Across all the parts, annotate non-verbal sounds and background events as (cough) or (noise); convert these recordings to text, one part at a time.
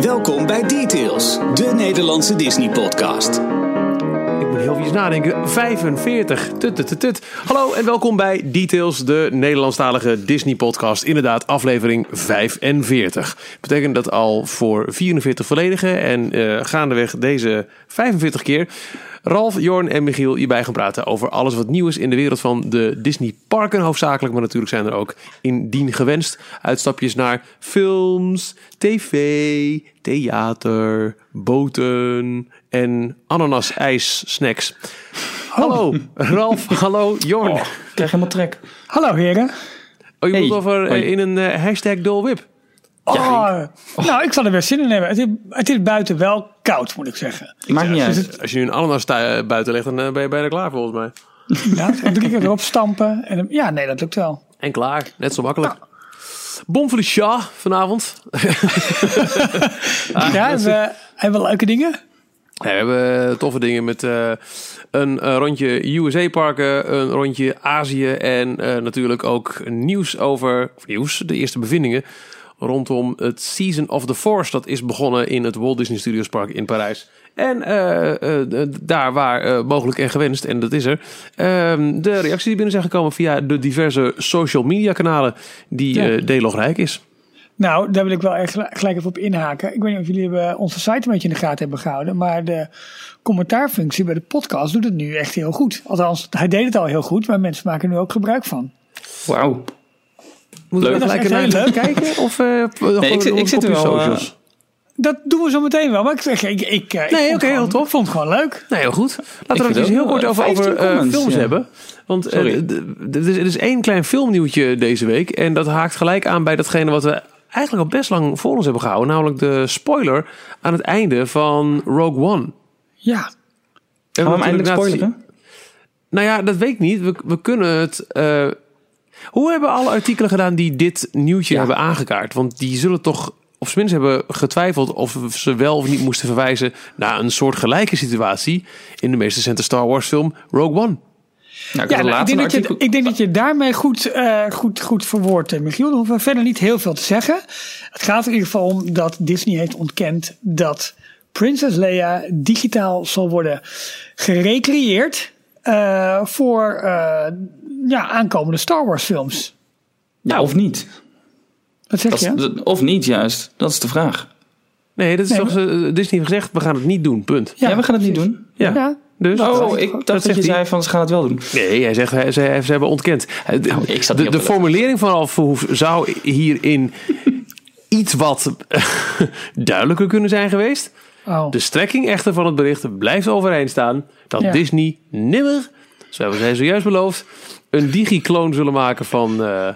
Welkom bij Details, de Nederlandse Disney-podcast. Ik moet heel even nadenken. 45. Tut, tut, tut. Hallo en welkom bij Details, de Nederlandstalige Disney-podcast. Inderdaad, aflevering 45. Betekent dat al voor 44 volledige en eh, gaandeweg deze 45 keer... Ralf, Jorn en Michiel hierbij gaan praten over alles wat nieuw is in de wereld van de Disney parken hoofdzakelijk. Maar natuurlijk zijn er ook indien gewenst uitstapjes naar films, tv, theater, boten en ananas-ijs snacks. Hallo Ralf, (laughs) hallo Jorn. Ik krijg helemaal trek. Hallo heren. Oh, je Hey. moet over eh, in een eh, hashtag dolwip. Oh, Nou, ik zal er best zin in hebben. Het is, het is buiten wel koud, moet ik zeggen. Maakt niet Als, je nu een ananas tui- buiten legt, dan eh, ben je bijna klaar volgens mij. (laughs) Ja, drie keer erop stampen. En, ja, nee, dat lukt wel. En klaar, net zo makkelijk. Bom voor de Shah vanavond. (laughs) ja, hebben we, hebben we leuke dingen? Ja, we hebben toffe dingen met eh, een eh, rondje USA-parken, een rondje Azië en eh, natuurlijk ook nieuws over, of nieuws, de eerste bevindingen rondom het Season of the Force. Dat is begonnen in het Walt Disney Studios Park in Parijs. En eh, eh, daar waar eh, mogelijk en gewenst, en dat is er, ehm, de reacties die binnen zijn gekomen via de diverse social media kanalen die Ja. delogrijk is. Nou, daar wil ik wel echt gelijk even op inhaken. Ik weet niet of jullie onze site een beetje in de gaten hebben gehouden. Maar de commentaarfunctie bij de podcast doet het nu echt heel goed. Althans, hij deed het al heel goed. Maar mensen maken er nu ook gebruik van. Wauw. Moeten we Leuk. gelijk is naar heel kijken? Of, eh, Nee, ik, zit- ik zit er wel... eh, Dat doen we zo meteen wel. Maar ik zeg, ik, ik, eh, ik Nee, oké, heel tof. Ik vond het gewoon leuk. Nee, heel goed. Laten we het eens ook heel kort over, over 15 eh, comments, films ja. hebben. Want eh, er is, er is één klein filmnieuwtje deze week. En dat haakt gelijk aan bij datgene wat we eigenlijk al best lang voor ons hebben gehouden. Namelijk de spoiler aan het einde van Rogue One. Ja. We Gaan we hem eindelijk spoileren? Nou ja, dat weet ik niet. We, we kunnen het... eh, hoe hebben alle artikelen gedaan die dit nieuwtje Ja. hebben aangekaart? Want die zullen toch... Of ze minstens hebben getwijfeld of ze wel of niet moesten verwijzen naar een soort gelijke situatie in de meest recente Star Wars film Rogue One. Nou, ik Ja, nou, ik, denk dat je, ik denk dat je daarmee goed, eh goed, goed verwoordt, eh, Michiel. Er hoeven we verder niet heel veel te zeggen. Het gaat er in ieder geval om dat Disney heeft ontkend dat Princess Leia digitaal zal worden gerecreëerd eh, voor eh, ja, aankomende Star Wars films. Ja, of niet. Wat zeg Dat je? is, dat- of niet juist. Dat is de vraag. Nee, dat is Nee, toch, eh, Disney heeft gezegd, we gaan het niet doen, punt. Ja, we gaan het niet precies. doen. Ja, Ja. dus... Oh, ik dacht dat, zegt je zei van ze gaan het wel doen. Nee, hij zegt, hij, ze, ze hebben ontkend. De, Nou, ik zat de, formulering van zou hierin (laughs) iets wat (laughs) duidelijker kunnen zijn geweest. Oh. De strekking echter van het bericht blijft overeen staan dat Ja. Disney nimmer, zoals zij zojuist beloofd, een digi-kloon zullen maken van, eh,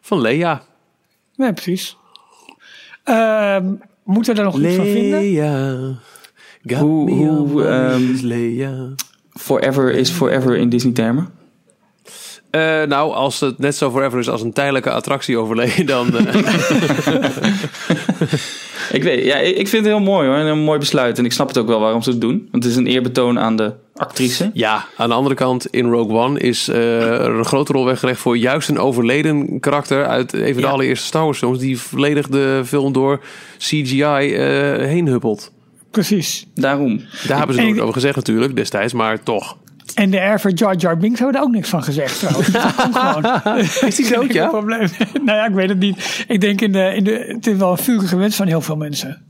van Leia. Nee, precies. Ehm moeten we daar nog iets van vinden? Hoe- hoe, Leia. Forever is forever in Disney termen. Eh, nou, als het net zo forever is als een tijdelijke attractie overleden, dan... eh, (laughs) (laughs) Ik, weet, ja, ik vind het heel mooi hoor. En een mooi besluit. En ik snap het ook wel waarom ze het doen. Want het is een eerbetoon aan de actrice. Ja, aan de andere kant, in Rogue One is eh, er een grote rol weggelegd voor juist een overleden karakter uit een van de Ja. allereerste Star Wars films, die volledig de film door CGI eh, heen huppelt. Precies. Daarom. Daar hebben ze nooit ik- over gezegd natuurlijk, destijds, maar toch. En de erver Jar Jar Binks hebben er ook niks van gezegd trouwens. (laughs) Dat komt gewoon. (laughs) Is die dood, ja? probleem. (laughs) nou ja, ik weet het niet. Ik denk in de, in de, het is wel een vurige wens van heel veel mensen.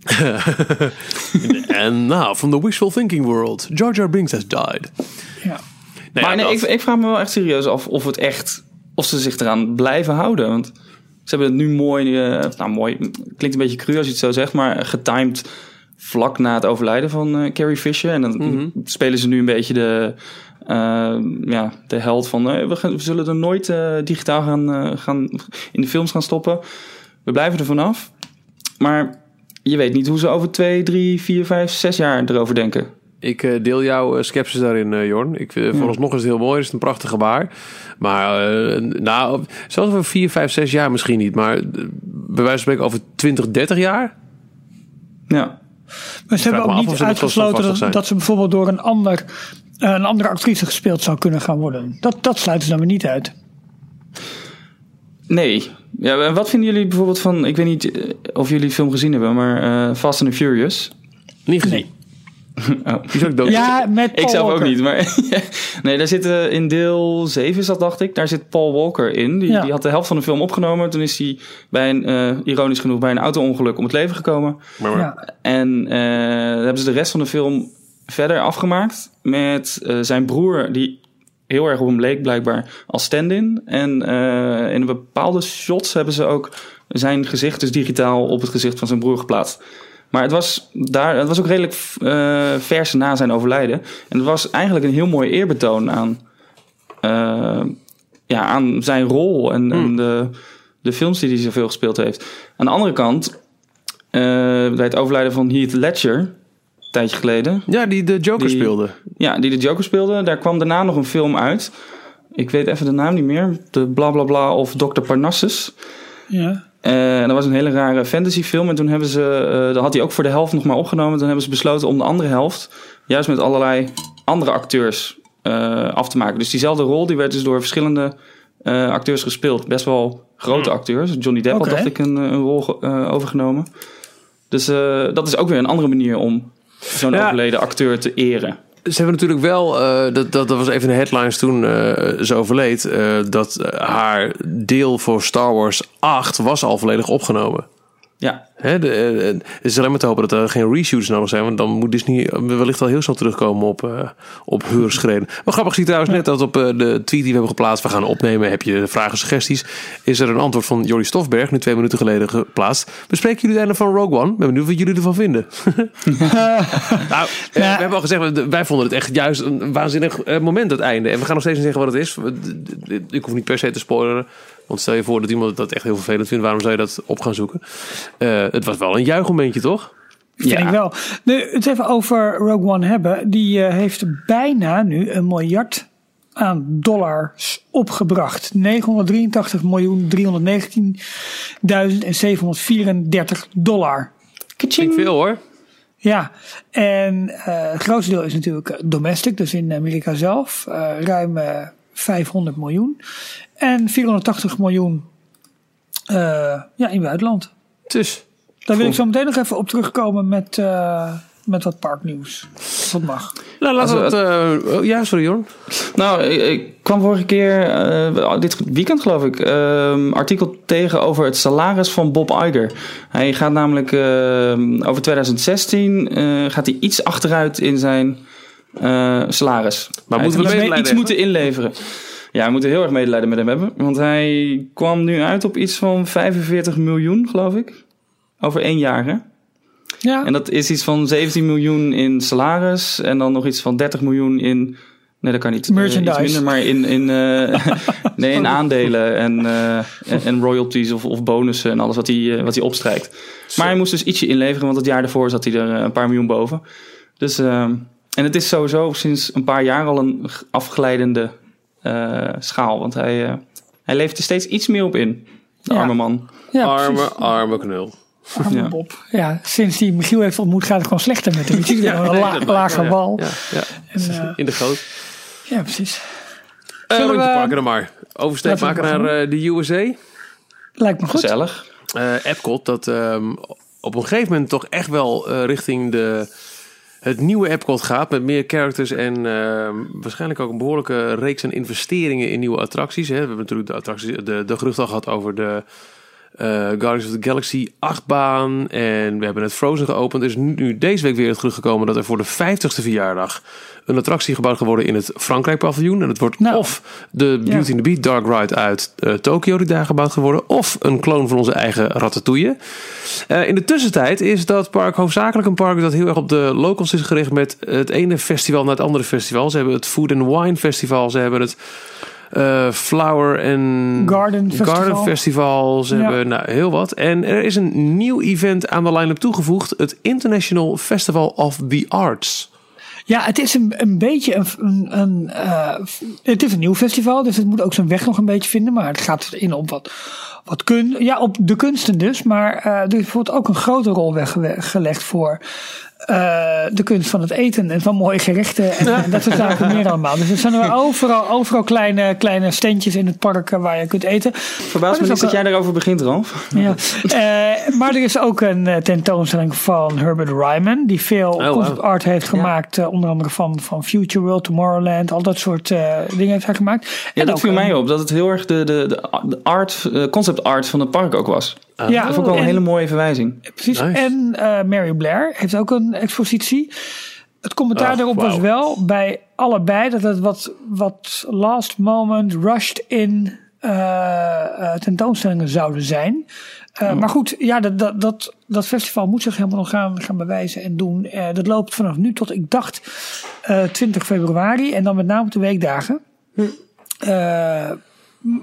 En now, from the wishful thinking world, Jar Jar Binks has died. Ja. Nee, maar ja, nee, dat- ik, ik vraag me wel echt serieus af of het echt, of ze zich eraan blijven houden. Want ze hebben het nu mooi, eh, nou mooi, klinkt een beetje cru als je het zo zegt, maar getimed vlak na het overlijden van eh, Carrie Fisher. En dan Mhm. spelen ze nu een beetje de, ja, de held van, eh, we, gaan, we zullen er nooit eh, digitaal gaan, eh, gaan, in de films gaan stoppen. We blijven er vanaf. Maar je weet niet hoe ze over twee, drie, vier, vijf, zes jaar erover denken. Ik eh, deel jouw eh, sceptisch daarin, eh, Jorn. Ik, uh, Vooralsnog is het heel mooi, het is een prachtig gebaar. Maar eh, nou, zelfs over vier, vijf, zes jaar misschien niet. Maar bij wijze van spreken over 20, 30 jaar. Ja. Maar ze hebben ook niet nog uitgesloten dat, ze bijvoorbeeld door een, ander, een andere actrice gespeeld zou kunnen gaan worden. Dat, dat sluiten ze dan weer niet uit. Nee. Ja, en wat vinden jullie bijvoorbeeld van... Ik weet niet eh, of jullie de film gezien hebben, maar eh, Fast and the Furious. Niet gezien. Oh. Die is ook dood. Ja, met Paul Ik zelf ook niet, maar... (laughs) nee, daar zit in deel 7 is dat, dacht ik. Daar zit Paul Walker in. Die, Ja. die had de helft van de film opgenomen. Toen is hij, bij een, eh, ironisch genoeg, bij een auto-ongeluk om het leven gekomen. Maar, maar- Ja. En eh, hebben ze de rest van de film verder afgemaakt met eh, zijn broer, die heel erg op hem leek blijkbaar als stand-in. En eh, in bepaalde shots hebben ze ook zijn gezicht dus digitaal op het gezicht van zijn broer geplaatst. Maar het was, daar, het was ook redelijk eh, vers na zijn overlijden. En het was eigenlijk een heel mooi eerbetoon aan, ja, aan zijn rol en, en de, de films die hij zoveel gespeeld heeft. Aan de andere kant, bij het overlijden van Heath Ledger, tijdje geleden, ja, die de Joker Die- speelde. ja, die de Joker speelde. Daar kwam daarna nog een film uit. Ik weet even de naam niet meer. De Blablabla bla bla of Dr. Parnassus. Ja. Eh, en dat was een hele rare fantasyfilm. En toen hebben ze, eh dat had hij ook voor de helft nog maar opgenomen. Toen hebben ze besloten om de andere helft, juist met allerlei andere acteurs eh, af te maken. Dus diezelfde rol, die werd dus door verschillende eh, acteurs gespeeld. Best wel grote acteurs. Johnny Depp had, dacht ik, een, eh, een rol ge- eh, overgenomen. Dus eh, dat is ook weer een andere manier om zo'n Ja. overleden acteur te eren. Ze hebben natuurlijk wel, eh, dat, dat, dat was even de headlines toen eh, ze overleed, eh, dat haar deel voor Star Wars 8 was al volledig opgenomen. Ja, Hè, de, eh, het is alleen maar te hopen dat er geen reshoots nodig zijn, want dan moet Disney wellicht al heel snel terugkomen op, eh op huurschreden. Wel grappig, zie trouwens net dat op eh, de tweet die we hebben geplaatst, we gaan opnemen, heb je vragen, suggesties, is er een antwoord van Jordi Stofberg, nu twee minuten geleden geplaatst. Bespreken jullie daar van Rogue One? Ik ben benieuwd wat jullie ervan vinden. (laughs) nou, eh, we hebben al gezegd, we- wij vonden het echt juist een waanzinnig eh, moment, het einde. En we gaan nog steeds niet zeggen wat het is. Ik hoef niet per se te spoileren. Want stel je voor dat iemand dat echt heel vervelend vindt, waarom zou je dat op gaan zoeken? Eh, het was wel een juichmomentje, toch? Vind Ja. ik wel. Nu, het even over Rogue One hebben. Die eh, heeft bijna nu een miljard aan dollars opgebracht. 983 miljoen 319.734 dollar. Vind ik veel hoor. Ja, en eh, het grootste deel is natuurlijk domestic, dus in Amerika zelf. eh, ruim eh, 500 miljoen. En 480 miljoen eh, ja, in het buitenland. Dus, Daar wil ik zo meteen nog even op terugkomen met, eh, met wat parknieuws. Als dat mag. nou, laten we het... eh, oh, ja, sorry Jorn. Nou, ik, ik kwam vorige keer, eh, dit weekend geloof ik, eh, artikel tegen over het salaris van Bob Iger. Hij gaat namelijk eh, over 2016 eh, gaat hij iets achteruit in zijn eh, salaris. Maar Hij moeten we medelijden iets moeten inleveren. Ja, we moeten heel erg medelijden met hem hebben. Want hij kwam nu uit op iets van 45 miljoen, geloof ik. Over één jaar, hè? Ja, En dat is iets van 17 miljoen in salaris. En dan nog iets van 30 miljoen in. Nee, dat kan niet. eh, Merchandise. iets minder, maar in, in, eh, (laughs) nee, in aandelen en, en, en royalties of, of bonussen en alles wat hij, wat hij opstrijkt. Maar hij moest dus ietsje inleveren, want het jaar daarvoor zat hij er een paar miljoen boven. Dus, eh, en het is sowieso sinds een paar jaar al een afglijdende eh, schaal. Want hij, eh, hij levert er steeds iets meer op in. De Ja. arme man. ja arme, precies. arme knul. Arme Ja. Bob. Ja, sinds die Michiel heeft ontmoet gaat het gewoon slechter met hem. (laughs) Een la- (laughs) ja, wal. Ja, ja. En, eh, In de goot. ja, precies. Uh, Zullen we- pakken dan maar. Oversteek maken naar de USA. Lijkt me goed. Gezellig. eh Epcot, dat ehm, op een gegeven moment toch echt wel eh, richting de, het nieuwe Epcot gaat. Met meer characters en ehm, waarschijnlijk ook een behoorlijke reeks aan investeringen in nieuwe attracties. Hè. We hebben natuurlijk de, attracties, de, de gerucht al gehad over de eh, Guardians of the Galaxy achtbaan. En we hebben het Frozen geopend. Er is nu, deze week weer het gerucht gekomen dat er voor de 50ste verjaardag een attractie gebouwd gaat worden in het Frankrijk paviljoen. En het wordt Nou. of de Beauty Ja. and the Beast Dark Ride uit eh, Tokio die daar gebouwd gaat worden. Of een kloon van onze eigen Ratatouille. Eh, in de tussentijd is dat park hoofdzakelijk een park dat heel erg op de locals is gericht met het ene festival naar het andere festival. Ze hebben het Food and Wine Festival. Ze hebben het eh, Flower and Garden Festival. Garden Festival. Ze Ja. hebben nou, heel wat. En er is een nieuw event aan de line-up toegevoegd. Het International Festival of the Arts. Ja, het is een, een beetje een. een, een, eh, het is een nieuw festival, dus het moet ook zijn weg nog een beetje vinden. Maar het gaat in op wat wat kun, ja, op de kunsten dus. Maar eh, er bijvoorbeeld ook een grote rol weggelegd voor eh, de kunst van het eten en van mooie gerechten en, en dat soort zaken meer allemaal. Dus er zijn er overal, overal kleine, kleine standjes in het park waar je kunt eten. Verbaas me niet dat jij daarover begint, Ralf. Ja. Eh, maar er is ook een eh, tentoonstelling van Herbert Ryman, die veel concept art heeft gemaakt, onder andere van, van Future World, Tomorrowland, al dat soort dingen heeft hij gemaakt. Ja, En dat viel mij op. Dat het heel erg de, de, de, art, concept art van het park ook was. Ja, Dat vond ik wel een en- hele mooie verwijzing. Precies. Nice. En eh, Mary Blair heeft ook een expositie. Het commentaar daarop was wel bij allebei dat het wat, wat last moment rushed in eh, eh, tentoonstellingen zouden zijn. Eh, Maar goed, ja, dat, dat, dat, dat festival moet zich helemaal nog gaan, gaan bewijzen en doen. Eh, dat loopt vanaf nu tot, ik dacht, eh 20 februari. En dan met name op de weekdagen.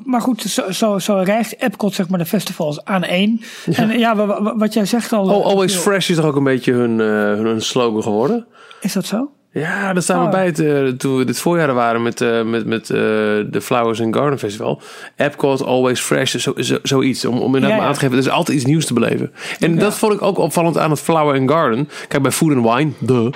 Maar goed, zo, zo, zo rijgt Epcot zeg maar de festivals aan één. En ja, wa- wa- wat jij zegt al. Oh, eh, always fresh is toch ook een beetje hun, eh, hun slogan geworden? Is dat zo? Ja, daar staan we Oh. bij het, eh, toen we dit voorjaar waren met, met, met de Flowers and Garden Festival. Epcot, Always Fresh, zo, zo, zoiets. Om, om inderdaad Ja, maar ja. aan te geven, er is altijd iets nieuws te beleven. En dat vond ik ook opvallend aan het Flower and Garden. Kijk, bij Food and Wine, de.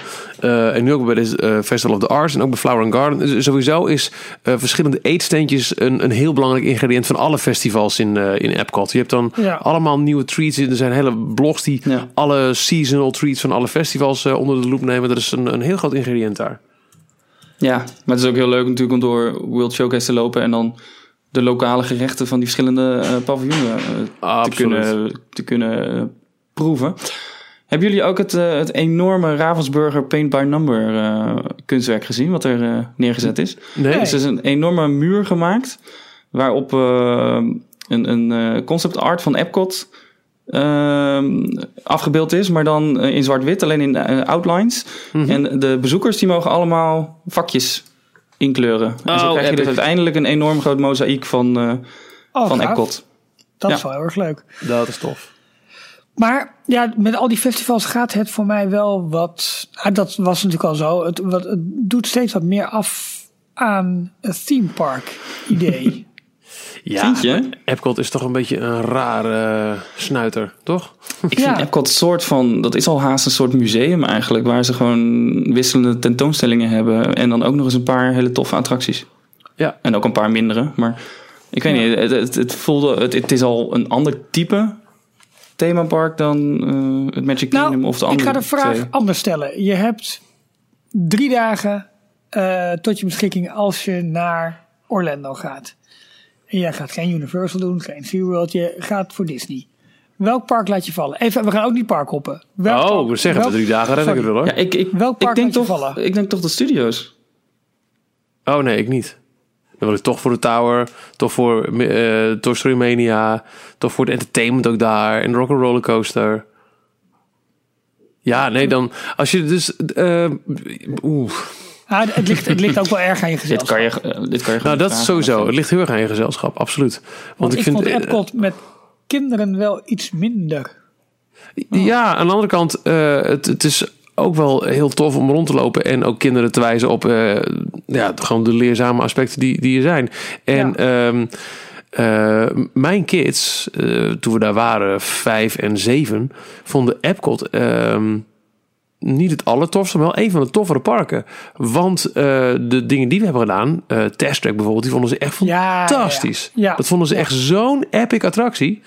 En nu ook bij de eh, Festival of the Arts en ook bij Flower and Garden. Dus Sowieso is eh, verschillende eetsteentjes een, een heel belangrijk ingrediënt van alle festivals in, eh, in Epcot. Je hebt dan Ja. allemaal nieuwe treats. Er zijn hele blogs die Ja. alle seasonal treats van alle festivals eh, onder de loep nemen. Dat is een, een heel groot ingrediënt daar. Ja, maar het is ook heel leuk natuurlijk om door World Showcase te lopen en dan de lokale gerechten van die verschillende eh paviljoenen eh, te kunnen, te kunnen eh, proeven. Hebben jullie ook het, eh, het enorme Ravensburger Paint by Number eh, kunstwerk gezien, wat er eh, neergezet is? Nee? Dus er is een enorme muur gemaakt waarop een, een eh, concept art van Epcot ehm, afgebeeld is, maar dan in zwart-wit, alleen in outlines. Mhm. En de bezoekers die mogen allemaal vakjes inkleuren. en zo Oh, krijg je dus uiteindelijk een enorm groot mozaïek van, eh, Oh, van gaaf. Epcot. Dat Ja. is wel heel erg leuk. Dat is tof. Maar ja, met al die festivals gaat het voor mij wel wat. ah, dat was natuurlijk al zo. Het, wat, het doet steeds wat meer af aan het theme park idee. (laughs) Ja, Vind Epcot is toch een beetje een rare snuiter, toch? Ik vind Ja. Epcot soort van, dat is al haast een soort museum eigenlijk, waar ze gewoon wisselende tentoonstellingen hebben en dan ook nog eens een paar hele toffe attracties. Ja. En ook een paar mindere, maar ik weet Ja. niet, het, het, het voelde, het, het is al een ander type themapark dan eh, het Magic Kingdom nou, of de ik andere ga de vraag twee. anders stellen. Je hebt drie dagen eh, tot je beschikking als je naar Orlando gaat. En jij gaat geen Universal doen, geen SeaWorld. Je gaat voor Disney. Welk park laat je vallen? Even, we gaan ook niet park hoppen. Welk Oh, we zeggen welk- we drie dagen red ik het wel hoor. Ja, ik, ik, Welk park ik denk laat je toch, vallen? Ik denk toch de studio's. Oh nee, ik niet. Dan wil ik toch voor de Tower, toch voor eh Toy Story Mania, toch voor het entertainment ook daar en de Rock'n'Roller Coaster. Ja, nee, dan als je dus, eh oeh, Ah, het, ligt, het ligt ook wel erg aan je (laughs) Dit gezelschap. kan je, eh, dit kan je nou dat is sowieso. Het ligt heel erg aan je gezelschap, absoluut. Want, Want ik, vond eh, Epcot met kinderen wel iets minder. Ja, aan de andere kant, eh, het, het is ook wel heel tof om rond te lopen en ook kinderen te wijzen op eh, ja, gewoon de leerzame aspecten die, die er zijn. En ehm, eh, mijn kids, eh, toen we daar waren, vijf en zeven, vonden Epcot ehm, niet het allertofste, maar wel een van de toffere parken. Want de dingen die we hebben gedaan, Test Track bijvoorbeeld, die vonden ze echt Ja, fantastisch. ja. Ja. Dat vonden ze echt zo'n epic attractie.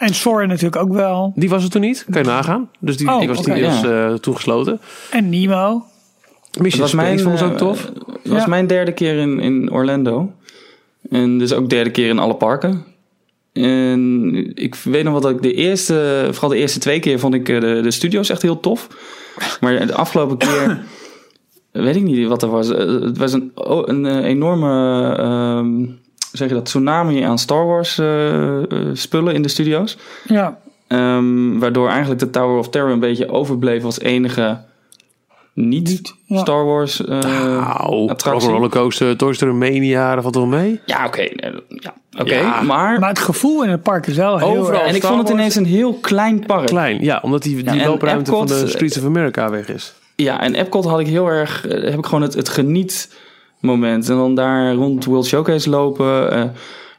En Soren natuurlijk ook wel. Die was het toen niet, kan je nagaan. Dus die, Oh, die was, die ja. eh, toen gesloten. En Nemo. Mission was Space ze ook eh, tof. Het was Ja. mijn derde keer in, in Orlando. En dus ook derde keer in alle parken. En ik weet nog wel dat ik de eerste, vooral de eerste twee keer vond ik eh, de, de studio's echt heel tof. Maar de afgelopen keer (coughs) weet ik niet wat er was. Het was een, oh, een enorme, ehm, zeg je dat, tsunami aan Star Wars eh, eh, spullen in de studio's. Ja. Ehm, waardoor eigenlijk de Tower of Terror een beetje overbleef als enige niet, Niet, ja. Star Wars eh Nou, attractie. Rollercoaster, Toy Story Mania, dat valt wel mee. Ja, oké. ja, oké. Ja, maar, Maar het gevoel in het park is wel heel Overal. en ik Star vond het Wars- ineens een heel klein park. Klein, ja, omdat die, die en loopruimte van de Streets of America weg is. Ja, en Epcot had ik heel erg, heb ik gewoon het, het geniet moment. En dan daar rond World Showcase lopen. eh,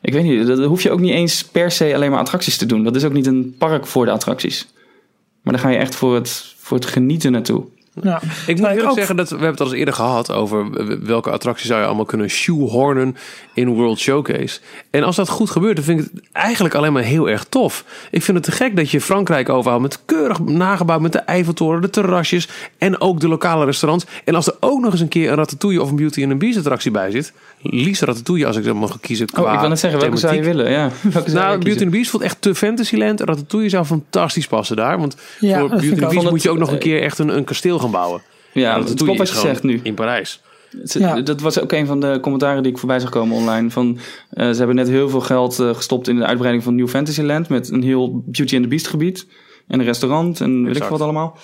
Ik weet niet, dat hoef je ook niet eens per se alleen maar attracties te doen. Dat is ook niet een park voor de attracties. Maar dan ga je echt voor het, voor het genieten naartoe. Ja. Ik moet Maar eerlijk ook- zeggen dat we hebben het al eens eerder gehad over welke attracties zou je allemaal kunnen shoehornen in World Showcase. En als dat goed gebeurt, dan vind ik het eigenlijk alleen maar heel erg tof. Ik vind het te gek dat je Frankrijk overhoudt met keurig nagebouwd met de Eiffeltoren, de terrasjes en ook de lokale restaurants. En als er ook nog eens een keer een Ratatouille of een Beauty and the Beast attractie bij zit, liefst Ratatouille als ik dat mag kiezen. Oh, qua ik wil net zeggen, welke zou je willen? Ja, (laughs) welke zou Nou, je Beauty kiezen? and the Beast voelt echt te Fantasyland. Ratatouille zou fantastisch passen daar. Want Ja, voor Beauty and the. Beast moet je ook nog een Het- keer echt een, een kasteel gaan bouwen. Ja, het doe klopt wat je zegt nu. In Parijs. Ja. Dat was ook een van de commentaren die ik voorbij zag komen online. Van, eh, ze hebben net heel veel geld eh, gestopt in de uitbreiding van New Fantasyland. Met een heel Beauty and the Beast gebied. En een restaurant en weet ik wat allemaal.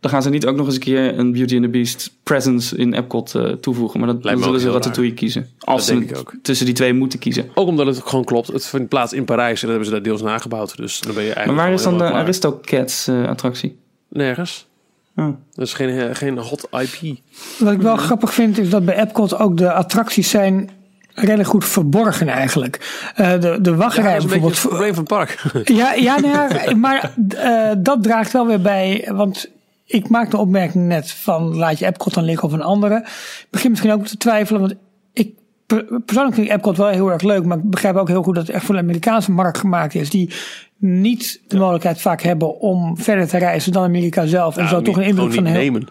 Dan gaan ze niet ook nog eens een keer een Beauty and the Beast presence in Epcot eh, toevoegen. Maar dat, dan zullen ze Ratatouille kiezen. Als denk ze ik ook. tussen die twee moeten kiezen. Ook omdat het gewoon klopt. Het vindt plaats in Parijs. En dat hebben ze daar deels nagebouwd. Dus dan ben je eigenlijk Maar waar is dan de. Aristocats eh, attractie? Nergens. Dat is geen, eh, geen hot IP. Wat ik wel grappig vind is dat bij Epcot ook de attracties zijn redelijk goed verborgen eigenlijk. Eh, de, de Ja, wachtrij dat is een beetje bijvoorbeeld. het probleem van het park. Ja, ja, nou ja (laughs) maar eh, dat draagt wel weer bij. Want ik maak de opmerking net van laat je Epcot dan liggen of een andere. Ik begin misschien ook te twijfelen. Want ik persoonlijk vind ik Epcot wel heel erg leuk. Maar ik begrijp ook heel goed dat het echt voor de Amerikaanse markt gemaakt is. Die niet de mogelijkheid vaak hebben om verder te reizen dan Amerika zelf. En zo toch een indruk van nemen.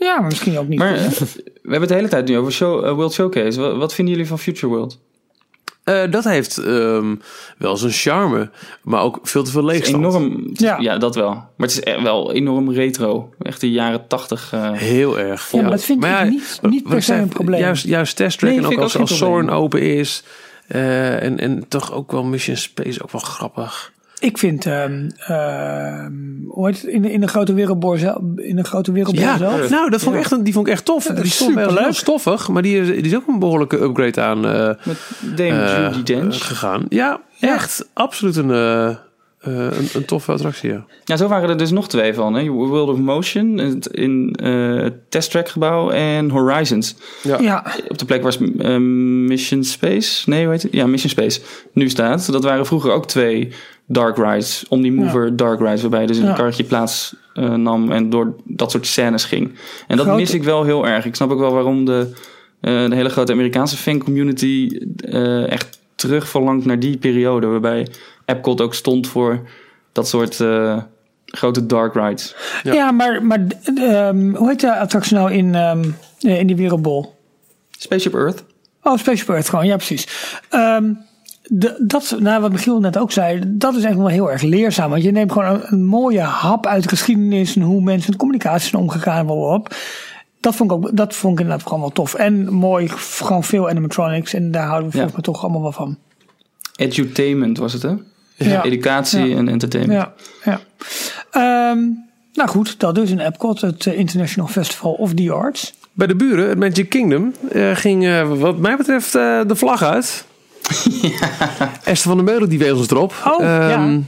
Ja, maar misschien ook niet. Maar eh, we hebben het de hele tijd nu over show, eh, World Showcase. Wat, wat vinden jullie van Future World? Eh, dat heeft ehm, wel zijn charme. Maar ook veel te veel leegstand. Enorm. Ja. Ja. dat wel. Maar het is echt wel enorm retro. Echt de jaren tachtig. eh, Heel erg. Ja, maar dat vind ik niet- niet per se een probleem. Juist, juist Test Track Nee, en ook als, ook geen als Soren open is. eh, en, en toch ook wel Mission Space ook wel grappig. Ik vind, ehm ehm, hoe heet het, in, de- in de grote wereldboor zelf, in de grote wereldboor Ja, zelf. nou, dat vond ik echt, een- die vond ik echt tof. Die stond wel superleuk. heel stoffig, maar die is, die is ook een behoorlijke upgrade aan eh, met Dame eh, Judi Dench. eh, gegaan. Ja, Ja. echt absoluut een, eh, eh, een, een toffe attractie. Ja. Ja, zo waren er dus nog twee van. Hè? World of Motion het- in eh, het Test Track gebouw en Horizons. Ja, Op de plek waar Mission Space, nee hoe heet het? Ja, Mission Space nu staat. Dat waren vroeger ook twee dark rides. Omnimover dark rides, waarbij je dus in Ja. een karretje plaats eh, nam en door dat soort scènes ging. En dat Grote- mis ik wel heel erg. Ik snap ook wel waarom de, eh, de hele grote Amerikaanse fancommunity eh echt terug verlangt naar die periode. Waarbij Epcot ook stond voor dat soort eh, grote dark rides. Ja. ja. maar, maar ehm, hoe heet de attractie nou in, ehm, eh, in die wereldbol? Spaceship Earth. Oh, Spaceship Earth gewoon, ja precies. Ehm, de, dat, nou, wat Michiel net ook zei, dat is echt wel heel erg leerzaam. Want je neemt gewoon een, een mooie hap uit de geschiedenis en hoe mensen met communicatie zijn omgegaan. wel op. Dat vond ik ook, dat vond ik inderdaad gewoon wel tof. En mooi, gewoon veel animatronics. En daar houden we Ja. volgens mij toch allemaal wel van. Edutainment was het, hè? Ja. Educatie Ja. en entertainment. Ja, ja. Ehm, nou goed, dat dus in Epcot, het eh, International Festival of the Arts. Bij de buren, het Magic Kingdom, eh, ging eh, wat mij betreft eh, de vlag uit. (laughs) Esther van der Meulen, die wees ons erop. Oh, ja. Ehm,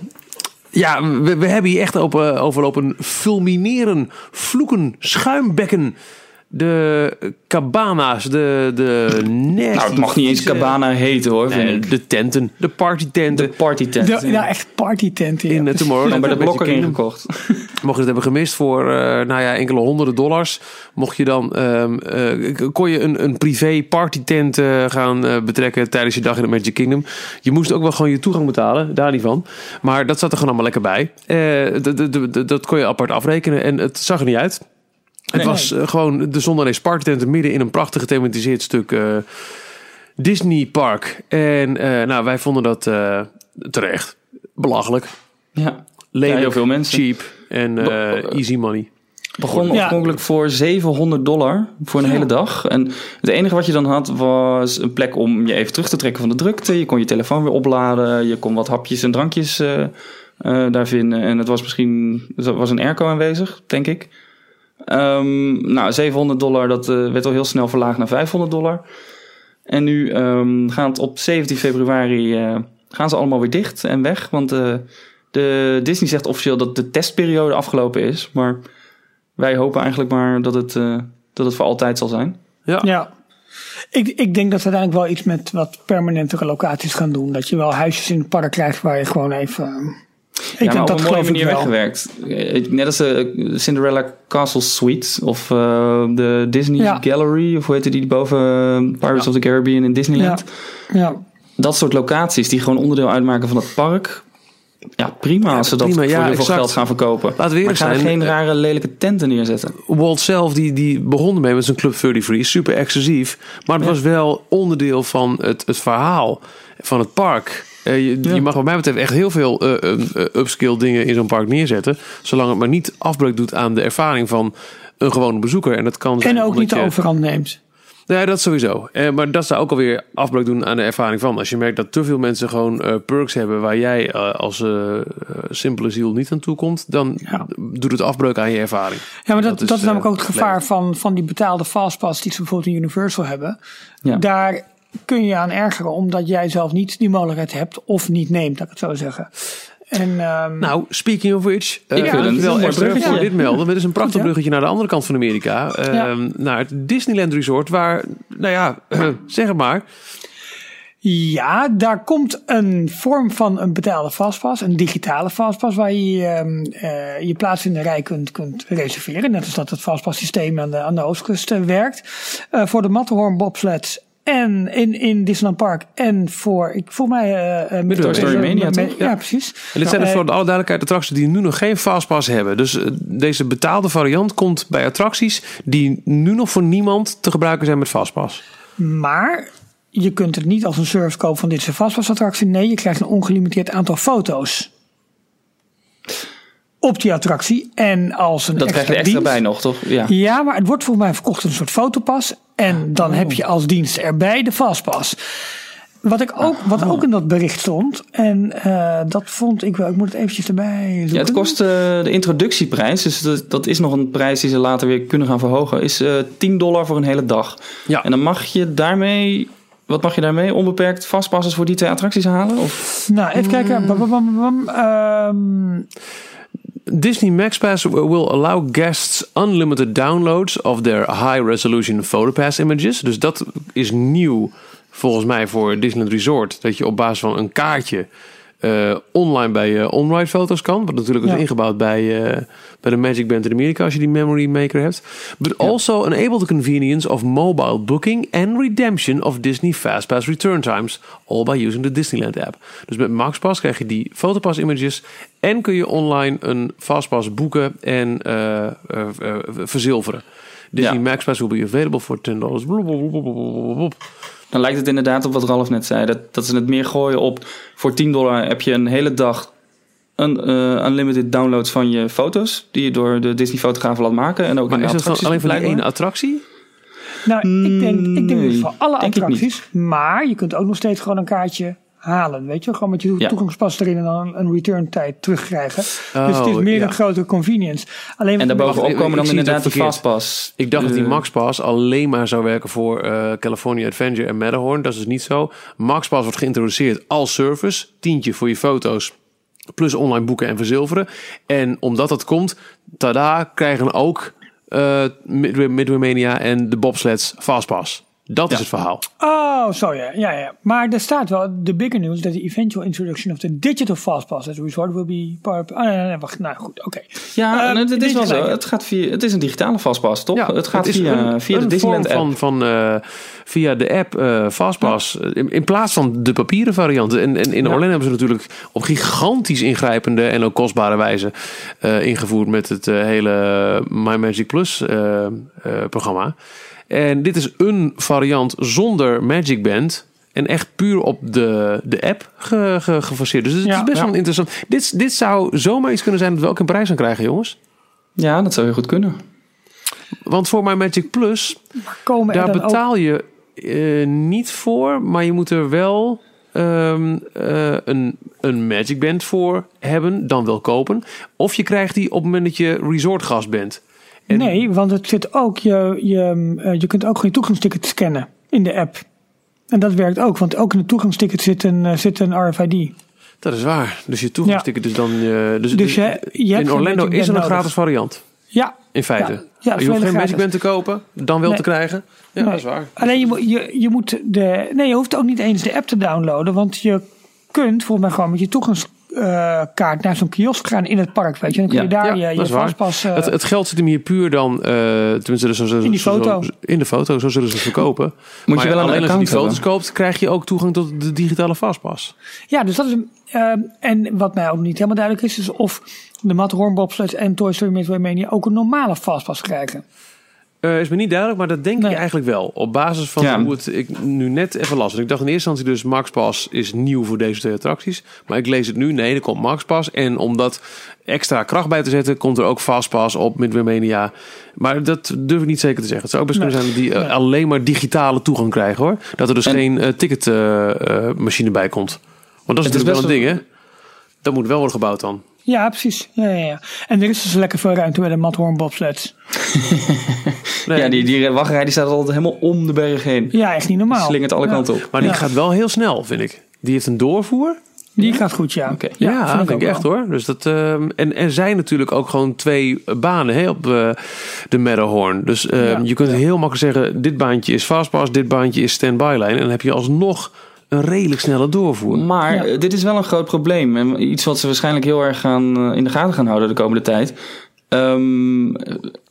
ja, we, we hebben hier echt op, overlopen fulmineren, vloeken, schuimbekken. De cabana's, de, de nasty, Nou, het mag niet eens cabana heten, hoor, vind Nee, ik. de tenten, de partytenten. De partytent. De, ja, echt partytent. in uh, Tomorrowland. Dan bij de blokker ingekocht. Mocht je het hebben gemist voor eh, nou ja, enkele honderden dollars, mocht je dan, ehm, eh, kon je een, een privé partytent eh, gaan eh, betrekken tijdens je dag in het Magic Kingdom. Je moest ook wel gewoon je toegang betalen, daar niet van. Maar dat zat er gewoon allemaal lekker bij. Eh, dat kon je apart afrekenen en het zag er niet uit. Het Nee. was eh, gewoon de Zonderreis Partytent midden in een prachtig gethematiseerd stuk eh, Disney Park. En eh, nou, wij vonden dat terecht. Belachelijk. Ja. Lelijk, heel veel mensen. cheap en easy money. Begon Ja. oorspronkelijk voor 700 dollar voor een hele dag. En het enige wat je dan had was een plek om je even terug te trekken van de drukte. Je kon je telefoon weer opladen. Je kon wat hapjes en drankjes daar vinden. En het was misschien er was een airco aanwezig, denk ik. Ehm, nou, 700 dollar, dat eh, werd al heel snel verlaagd naar 500 dollar. En nu ehm, gaat het op 17 februari eh, gaan ze allemaal weer dicht en weg. Want eh, de Disney zegt officieel dat de testperiode afgelopen is. Maar wij hopen eigenlijk maar dat het, eh, dat het voor altijd zal zijn. Ja. Ja. Ik, ik denk dat ze uiteindelijk wel iets met wat permanentere locaties gaan doen. Dat je wel huisjes in het park krijgt waar je gewoon even... Ik ja, maar denk op dat een mooie manier weggewerkt. Eh, Net als de Cinderella Castle Suite of eh, de Disney Ja. Gallery, of hoe heette die boven eh, Pirates of the Caribbean in Disneyland. Ja, ja. Dat soort locaties die gewoon onderdeel uitmaken van het park. Ja, prima als ze dat prima, voor heel veel exact. geld gaan verkopen. Laten we maar eerlijk gaan zijn, geen eh, rare lelijke tenten neerzetten. Walt zelf, die, die begon ermee met zijn Club 33, super exclusief. Maar het was wel onderdeel van het, het verhaal van het park. Eh, je, Ja. je mag wat mij betreft echt heel veel eh, eh, eh, upscale dingen in zo'n park neerzetten. Zolang het maar niet afbreuk doet aan de ervaring van een gewone bezoeker. En dat kan En ook niet de je- overhand neemt. Ja, dat sowieso. Eh, maar dat zou ook alweer afbreuk doen aan de ervaring van. Als je merkt dat te veel mensen gewoon eh, perks hebben waar jij als simpele ziel niet aan toe komt, dan Ja. doet het afbreuk aan je ervaring. Ja, maar dat, Dat dat is, is, namelijk ook het gevaar van, van die betaalde fastpass die ze bijvoorbeeld in Universal hebben. Ja. Daar kun je aan ergeren omdat jij zelf niet die mogelijkheid hebt of niet neemt, laat ik het zo zeggen. En, ehm, Nou, speaking of which. Ik Uh, vind het wel een bruggetje. voor dit melden. Dit is een prachtig bruggetje naar de andere kant van Amerika. eh, Ja. Naar het Disneyland Resort. Waar, nou ja, (clears throat) zeg het maar. Ja, daar komt een vorm van een betaalde fastpass, een digitale fastpass, waar je ehm, eh, je plaats in de rij kunt, kunt reserveren. Net als dat het fastpass systeem aan de, aan de oostkust eh, werkt. Eh, voor de Matterhorn bobsleds en in, in Disneyland Park en voor, ik voel mij... eh, eh, met- Toy Story Mania? Ja, Ja. precies. En dit zijn dus Eh, voor de alle duidelijkheid attracties die nu nog geen fastpass hebben. Dus eh, deze betaalde variant komt bij attracties die nu nog voor niemand te gebruiken zijn met fastpass. Maar je kunt het niet als een service kopen van dit is een vastpasattractie. Nee, je krijgt een ongelimiteerd aantal foto's op die attractie. En als een Dat krijg je extra dienst- bij nog, toch? Ja. Ja, maar het wordt volgens mij verkocht als een soort fotopas. En dan heb je als dienst erbij de fastpass. Wat, ik ook, wat ook in dat bericht stond. En eh, dat vond ik wel. Ik moet het eventjes erbij zoeken. Ja, het kost eh, de introductieprijs, dus dat, dat is nog een prijs die ze later weer kunnen gaan verhogen, is eh 10 dollar voor een hele dag. Ja. En dan mag je daarmee, wat mag je daarmee? Onbeperkt vastpassers voor die twee attracties halen? Of? Nou, even kijken. Bam, bam, bam, bam. Disney Max Pass will allow guests unlimited downloads of their high-resolution PhotoPass images. Dus dat is nieuw volgens mij voor Disneyland Resort. Dat je op basis van een kaartje eh, online bij je onride foto's kan. Wat natuurlijk is Ja. ingebouwd bij, eh, bij de Magic Band in Amerika als je die memory maker hebt. But also enable the convenience of mobile booking and redemption of Disney FastPass return times. All by using the Disneyland app. Dus met MaxPass krijg je die fotopass images. En kun je online een fastpass boeken en eh, eh, eh, verzilveren. Disney Ja. MaxPass will be available for 10 dollars. Dan lijkt het inderdaad op wat Ralf net zei, dat, dat ze het meer gooien op voor 10 dollar heb je een hele dag een eh, unlimited downloads van je foto's die je door de Disney fotografen laat maken en ook Maar in is de dat alleen voor die ene attractie? Nou, ik denk, ik denk Nee, dus voor alle attracties. Maar je kunt ook nog steeds gewoon een kaartje halen. Weet je, gewoon met je Ja. toegangspas erin en dan een return tijd terugkrijgen. Oh, dus het is meer ja. een grote convenience. Alleen En daarbovenop komen dan inderdaad verkeerd. fastpass. Ik dacht dat die Eh, MaxPass alleen maar zou werken voor eh, California Adventure en Matterhorn. Dat is dus niet zo. MaxPass wordt geïntroduceerd als service. Tientje voor je foto's. Plus online boeken en verzilveren. En omdat dat komt, tada, krijgen ook eh Midway, Midway Mania en de bobsleds Fastpass. Dat is Ja. het verhaal. Oh, zo ja. ja, ja. Maar er staat wel de bigger news that the eventual introduction of the digital fastpass at the resort will be part. Oh, nee, nee, nee, wacht. Nou goed, oké. Ja, Eh, en het, is wel zo. Het, gaat via, het is een digitale fastpass, toch? het gaat via, een- via de Disneyland app. van, van eh, via de app eh, Fastpass. In, in plaats van de papieren variant. En, en in Ja. Orlando hebben ze natuurlijk op gigantisch ingrijpende en ook kostbare wijze eh, ingevoerd met het eh, hele My Magic Plus eh, eh, programma. En dit is een variant zonder Magic Band. En echt puur op de, de app ge, ge- gefaseerd. Dus het Ja, is best ja. wel interessant. Dit, dit zou zomaar iets kunnen zijn dat we ook een prijs gaan krijgen, jongens. Ja, dat zou heel goed kunnen. Want voor My Magic Plus Komen daar ook betaal je eh, niet voor, maar je moet er wel ehm, eh, een, een Magic Band voor hebben, dan wel kopen. Of je krijgt die op het moment dat je resortgast bent. En- Nee, want het zit ook, je, je, eh, je kunt ook gewoon je toegangsticket scannen in de app. En dat werkt ook, want ook in het toegangsticket zit een, eh, zit een RFID. Dat is waar. Dus je toegangsticket is dan... eh, dus Dus je- in Orlando is er een gratis variant. Ja. In feite. Ja, ja, je hoeft geen Magic. Band te kopen, dan wel Nee. te krijgen. Ja, Nee. dat is waar. Alleen je, je, je moet de. Nee, je hoeft ook niet eens de app te downloaden. Want je kunt volgens mij gewoon met je toegangskaart naar zo'n kiosk gaan in het park. Weet je. Dan kun je Ja, daar ja, je, je vastpas. eh, Het, het geld zit hem hier puur dan, eh, tenminste zo, zo, In die foto. zo- in de foto, zo zullen ze het verkopen. Moet je Maar wel een alleen als je die foto's hebben. koopt, krijg je ook toegang tot de digitale vastpas. Ja, dus dat is. een- ehm, en wat mij ook niet helemaal duidelijk is, is of de Matterhorn Bobsleds en Toy Story Midway Mania ook een normale fastpass krijgen. Eh, is me niet duidelijk, maar dat denk Nee. ik eigenlijk wel. Op basis van Ja. hoe het ik nu net even las. Want ik dacht in eerste instantie dus Max Pass is nieuw voor deze twee attracties. Maar ik lees het nu, nee, er komt Max Pass. En om dat extra kracht bij te zetten, komt er ook Fastpass op Midway Mania. Maar dat durf ik niet zeker te zeggen. Het zou ook best Nee. kunnen zijn dat die eh, Nee. alleen maar digitale toegang krijgen hoor. Dat er dus En- geen ticketmachine bij komt. Want dat is Het is natuurlijk wel een ding hè. Dat moet wel worden gebouwd dan. Ja, precies. Ja, ja, ja. En er is dus lekker veel ruimte bij de Matterhorn Bobsleds. Nee, (laughs) Ja, die, die wachtrij die staat altijd helemaal om de berg heen. Ja, echt niet normaal. Slingert alle Ja. kanten op. Maar die Ja. gaat wel heel snel, vind ik. Die heeft een doorvoer. Die gaat goed, ja. Ja, vind vind ik, ook echt wel. hoor. Dus dat, ehm, en er zijn natuurlijk ook gewoon twee banen hè, op eh, de Matterhorn. Dus ehm, Ja. je kunt heel makkelijk zeggen: dit baantje is fastpass, dit baantje is standby line. En dan heb je alsnog een redelijk snelle doorvoer. Maar Ja. eh, dit is wel een groot probleem. En iets wat ze waarschijnlijk heel erg gaan, eh, in de gaten gaan houden de komende tijd. Ehm,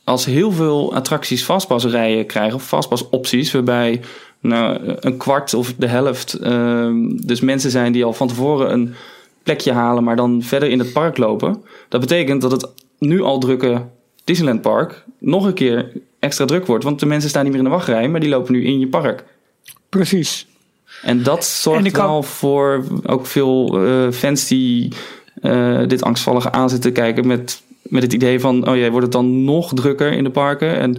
als heel veel attracties vastpasrijen krijgen, of vastpasopties, waarbij nou, een kwart of de helft ehm, dus mensen zijn die al van tevoren een plekje halen, maar dan verder in het park lopen. Dat betekent dat het nu al drukke Disneyland Park nog een keer extra druk wordt. Want de mensen staan niet meer in de wachtrij, maar die lopen nu in je park. Precies. En dat zorgt En wel voor ook veel eh, fans die eh, dit angstvallig aan zitten kijken met, met het idee van, oh jee, wordt het dan nog drukker in de parken? En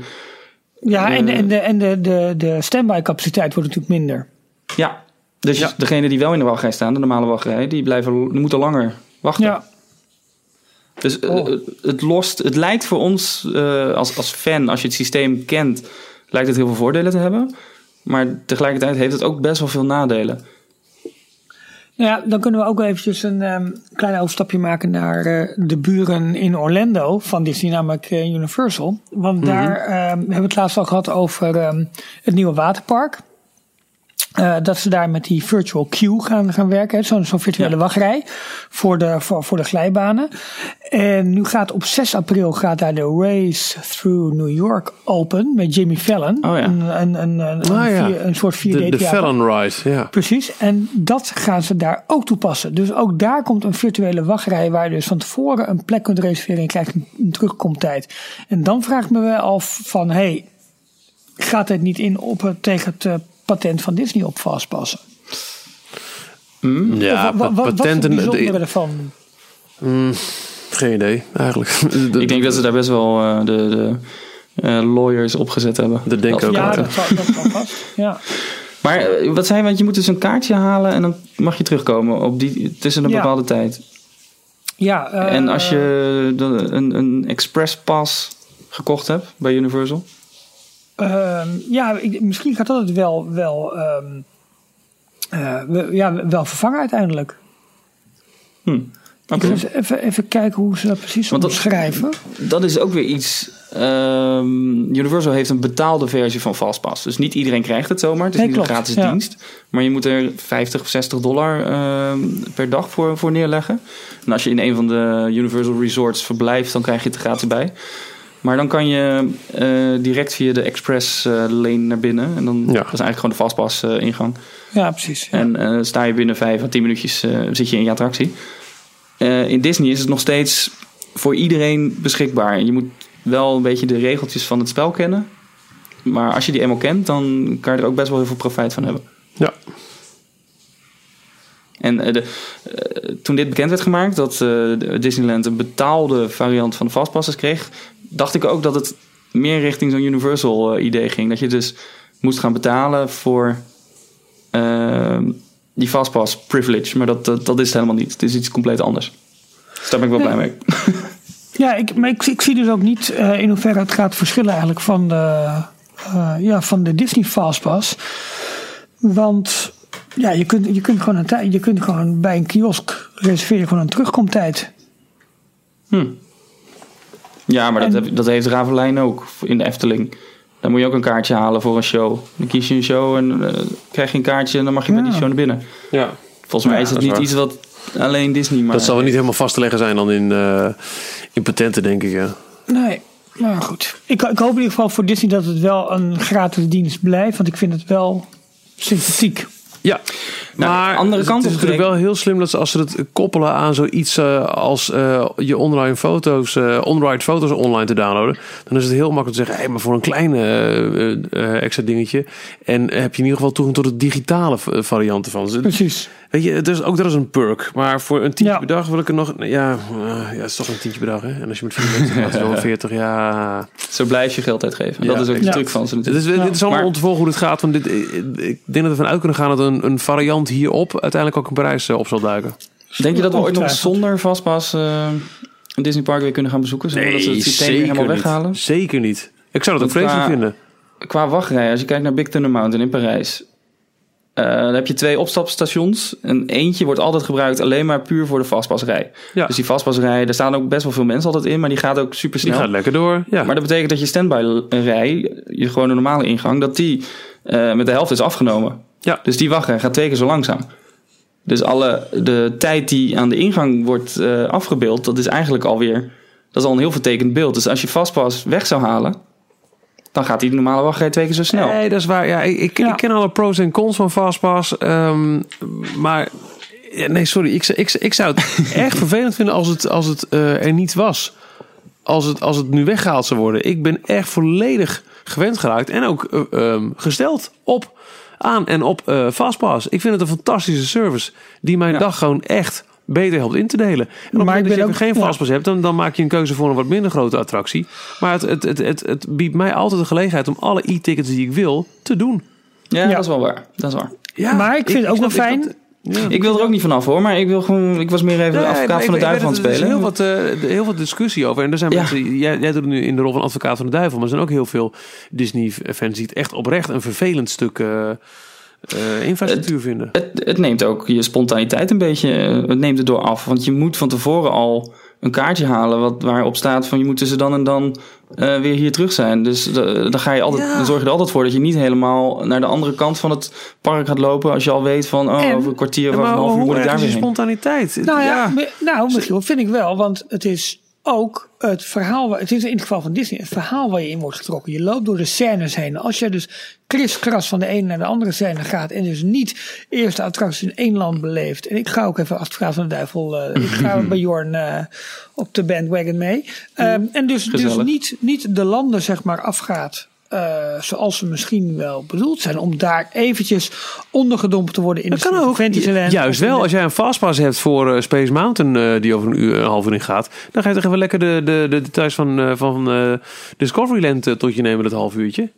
Ja, en, de, Eh. en, de, en de, de, de standby capaciteit wordt natuurlijk minder. ja, dus Ja. degenen die wel in de wachtrij staan, de normale wachtrij, die, blijven, die moeten langer wachten. Ja, Dus Oh. het, lost, het lijkt voor ons eh, als, als fan, als je het systeem kent, lijkt het heel veel voordelen te hebben. Maar tegelijkertijd heeft het ook best wel veel nadelen. Nou ja, dan kunnen we ook eventjes een ehm, klein overstapje maken naar eh, de buren in Orlando van Disney, namelijk eh, Universal. Want daar ehm, hebben we het laatst al gehad over ehm, het nieuwe waterpark. Eh, dat ze daar met die virtual queue gaan, gaan werken. Zo'n zo'n virtuele Ja. wachtrij voor de, voor, voor de glijbanen. En nu gaat op 6 april gaat daar de Race Through New York open met Jimmy Fallon. Oh ja. een, een, een, een, Ah ja. vier- een soort 4D De, de. Fallon Ride, ja. Precies, en dat gaan ze daar ook toepassen. Dus ook daar komt een virtuele wachtrij waar je dus van tevoren een plek kunt reserveren en je krijgt een, een terugkomtijd. En dan vraag ik me wel af van, hey, gaat het niet in op het, tegen het eh, patent van Disney op vastpassen? Ja, Of wa- wa- wat, is het patenten. bijzondere ervan? Geen idee, eigenlijk. (laughs) De, Ik denk dat ze daar best wel eh, de, de eh, lawyers opgezet hebben. Dat denk ik ook Ja, dat vast. (laughs) Ja. Maar eh, wat zei je, want je moet dus een kaartje halen en dan mag je terugkomen op die, tussen een Ja. bepaalde tijd. Ja, eh, en als je de, een, een express pass gekocht hebt bij Universal. Ehm, ja, ik- misschien gaat dat het wel, wel, ehm, eh, ja, wel vervangen uiteindelijk. Hm. Ik ga eens even, even kijken hoe ze dat precies Want dat- omschrijven. Dat is ook weer iets. ehm, Universal heeft een betaalde versie van Fastpass. Dus niet iedereen krijgt het zomaar. Het is Nee, niet een gratis ja. dienst. Maar je moet er 50 of 60 dollar per dag voor, voor neerleggen. En als je in een van de Universal Resorts verblijft, dan krijg je het er gratis bij. Maar dan kan je eh, direct via de Express eh, lane naar binnen. En dan Ja. dat is eigenlijk gewoon de Fastpass eh, ingang. Ja, precies. Ja. En eh, sta je binnen 5 à 10 minuutjes eh, zit je in je attractie. Eh, in Disney is het nog steeds voor iedereen beschikbaar. En je moet wel een beetje de regeltjes van het spel kennen. Maar als je die eenmaal kent, dan kan je er ook best wel heel veel profijt van hebben. Ja. En de, toen dit bekend werd gemaakt, dat eh, Disneyland een betaalde variant van de Fastpasses kreeg, dacht ik ook dat het meer richting zo'n Universal eh, idee ging. Dat je dus moest gaan betalen voor eh, die Fastpass privilege. Maar dat, dat, dat is het helemaal niet. Het is iets compleet anders. Dus daar ben ik wel blij mee. (laughs) Ja, ik, maar ik, ik zie dus ook niet eh, in hoeverre het gaat verschillen eigenlijk van de, eh, ja, van de Disney Fastpass. Want ja, je kunt, je kunt gewoon een tijd, je kunt gewoon bij een kiosk reserveren gewoon een terugkomtijd. Hm. Ja, maar dat, heb, dat heeft Ravelijn ook in de Efteling. Dan moet je ook een kaartje halen voor een show. Dan kies je een show en eh, krijg je een kaartje en dan mag je bij die show naar binnen. Ja. Volgens mij Ja, is het niet waar. iets wat alleen Disney maar... Dat zal wel niet helemaal vast te leggen zijn dan in, eh, in patenten, denk ik. Ja. Nee, maar goed. Ik, ik hoop in ieder geval voor Disney dat het wel een gratis dienst blijft. Want ik vind het wel sympathiek. Ja, Nou, maar andere het kant is op natuurlijk wel heel slim dat ze als ze het koppelen aan zoiets eh, als eh, je online foto's, eh onride foto's online te downloaden, dan is het heel makkelijk te zeggen, hey, maar voor een klein extra dingetje en heb je in ieder geval toegang tot de digitale v- variant ervan. Dus, Precies. Weet je, dus ook dat is een perk, maar voor een tientje Ja. per dag wil ik er nog, ja, eh, ja, het is toch een tientje per dag, hè? En als je met vier mensen gaat, is het wel (laughs) 40, ja. Zo blijf je geld uitgeven. Ja, dat is ook de ja. truc van ze Het natuurlijk. is, het is allemaal Maar- om te volgen hoe het gaat. Want dit, ik denk dat we vanuit kunnen gaan dat een, een variant hierop uiteindelijk ook een prijs eh, op zal duiken. Denk je dat we ooit nog zonder vastpas eh een Disney Park weer kunnen gaan bezoeken? Zonder dat ze het systeem helemaal niet. weghalen? Zeker niet. Ik zou dat ook vreselijk qua- vinden. Qua wachtrij, als je kijkt naar Big Thunder Mountain in Parijs. Eh, dan heb je twee opstapstations. En eentje wordt altijd gebruikt alleen maar puur voor de vastpasrij. Ja. Dus die vastpasrij, daar staan ook best wel veel mensen altijd in. Maar die gaat ook super Die snel. gaat lekker door. Ja. Maar dat betekent dat je standby rij, je gewoon de normale ingang, dat die eh, met de helft is afgenomen. Ja. Dus die wachtrij gaat twee keer zo langzaam. Dus alle, de tijd die aan de ingang wordt eh, afgebeeld, dat is eigenlijk alweer, dat is al een heel vertekend beeld. Dus als je vastpas weg zou halen, dan gaat die normale wachtrij twee keer zo snel. Nee, dat is waar. Ja, ik, ik, Ja. ik ken alle pros en cons van Fastpass. ehm, maar nee, sorry. Ik, ik, ik zou het (laughs) echt vervelend vinden als het, als het eh, er niet was. Als het, als het nu weggehaald zou worden. Ik ben echt volledig gewend geraakt. En ook eh, ehm, gesteld op aan en op eh Fastpass. Ik vind het een fantastische service. Die mijn Ja. dag gewoon echt beter helpt in te delen. En op Maar het ik dat je ben even ook- geen ja. Fastpass hebt, dan, dan maak je een keuze voor een wat minder grote attractie. Maar het, het, het, het, het biedt mij altijd de gelegenheid om alle e-tickets die ik wil te doen. Ja, Ja. dat is wel waar. Dat is waar. Ja, Maar ik vind het ook wel fijn. ja. Ik wil er ook niet vanaf hoor, maar ik wil gewoon, ik was meer even de Nee, advocaat van de duivel aan het Er is spelen. heel wat, eh, heel wat discussie over. En er zijn Ja. mensen, jij, jij doet het nu in de rol van advocaat van de duivel. Maar er zijn ook heel veel Disney-fans die het echt oprecht een vervelend stuk eh, eh, infrastructuur vinden. Het, het neemt ook je spontaniteit een beetje, eh, het neemt het door af. Want je moet van tevoren al een kaartje halen wat, waarop staat van je moet tussen dan en dan eh, weer hier terug zijn. Dus eh, dan, ga je altijd, Ja. dan zorg je er altijd voor dat je niet helemaal naar de andere kant van het park gaat lopen. Als je al weet van oh, En- over een kwartier of Ja, een half uur moet ik daar is weer spontaniteit? Nou ja, me- nou Michiel, vind ik wel. Want het is ook het verhaal, waar- het is in het geval van Disney, het verhaal waar je in wordt getrokken. Je loopt door de scènes heen. Als je dus kriskras van de ene naar de andere scène gaat en dus niet eerst de attractie in één land beleeft. En ik ga ook even advocaat van de duivel, eh, ik ga (laughs) bij Jorn eh, op de bandwagon mee. Ehm, en dus, dus niet, niet de landen zeg maar afgaat. Eh, zoals ze misschien wel bedoeld zijn. Om daar eventjes ondergedompeld te worden in Dat de kan ook. Fantasyland. Juist wel. Als jij een fastpass hebt voor eh, Space Mountain, eh, die over een, uur, een half uur in gaat, dan ga je toch even lekker de, de, de details van, van Discoveryland tot je nemen, dat half uurtje.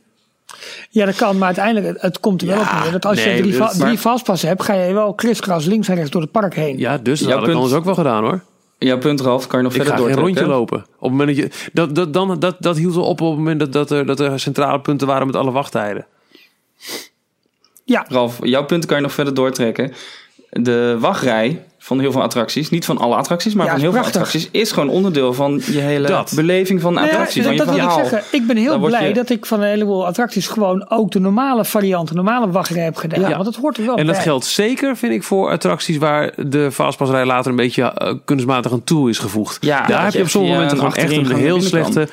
Ja, dat kan, maar uiteindelijk, het, het komt er wel Ja, op neer. Dat als nee, je drie, va- maar- drie vastpassen hebt, ga je wel kriskras links en rechts door het park heen. Ja, dus dat had ik punt- anders ook wel gedaan hoor. Jouw punt, Ralf, kan je nog Ik verder ga geen doortrekken. rondje lopen. Op het moment dat je, dat, dat, dan, dat, dat hield wel op op het moment dat, dat, er, dat er centrale punten waren met alle wachttijden. Ja, Ralf, jouw punt kan je nog verder doortrekken. De wachtrij van heel veel attracties, niet van alle attracties, maar Ja, van heel veel attracties, is gewoon onderdeel van je hele Dat. beleving van de ja, attractie, dat, van je dat wil ik verhaal. zeggen. Ik ben heel Dan blij je- dat ik van een heleboel attracties gewoon ook de normale variant, de normale wachtrij heb gedaan. Ja. Want dat hoort er wel En dat bij. geldt zeker, vind ik, voor attracties waar de fastpassrij later een beetje eh, kunstmatig aan toe is gevoegd. Ja, Daar heb je op sommige momenten gewoon echt een heel slechte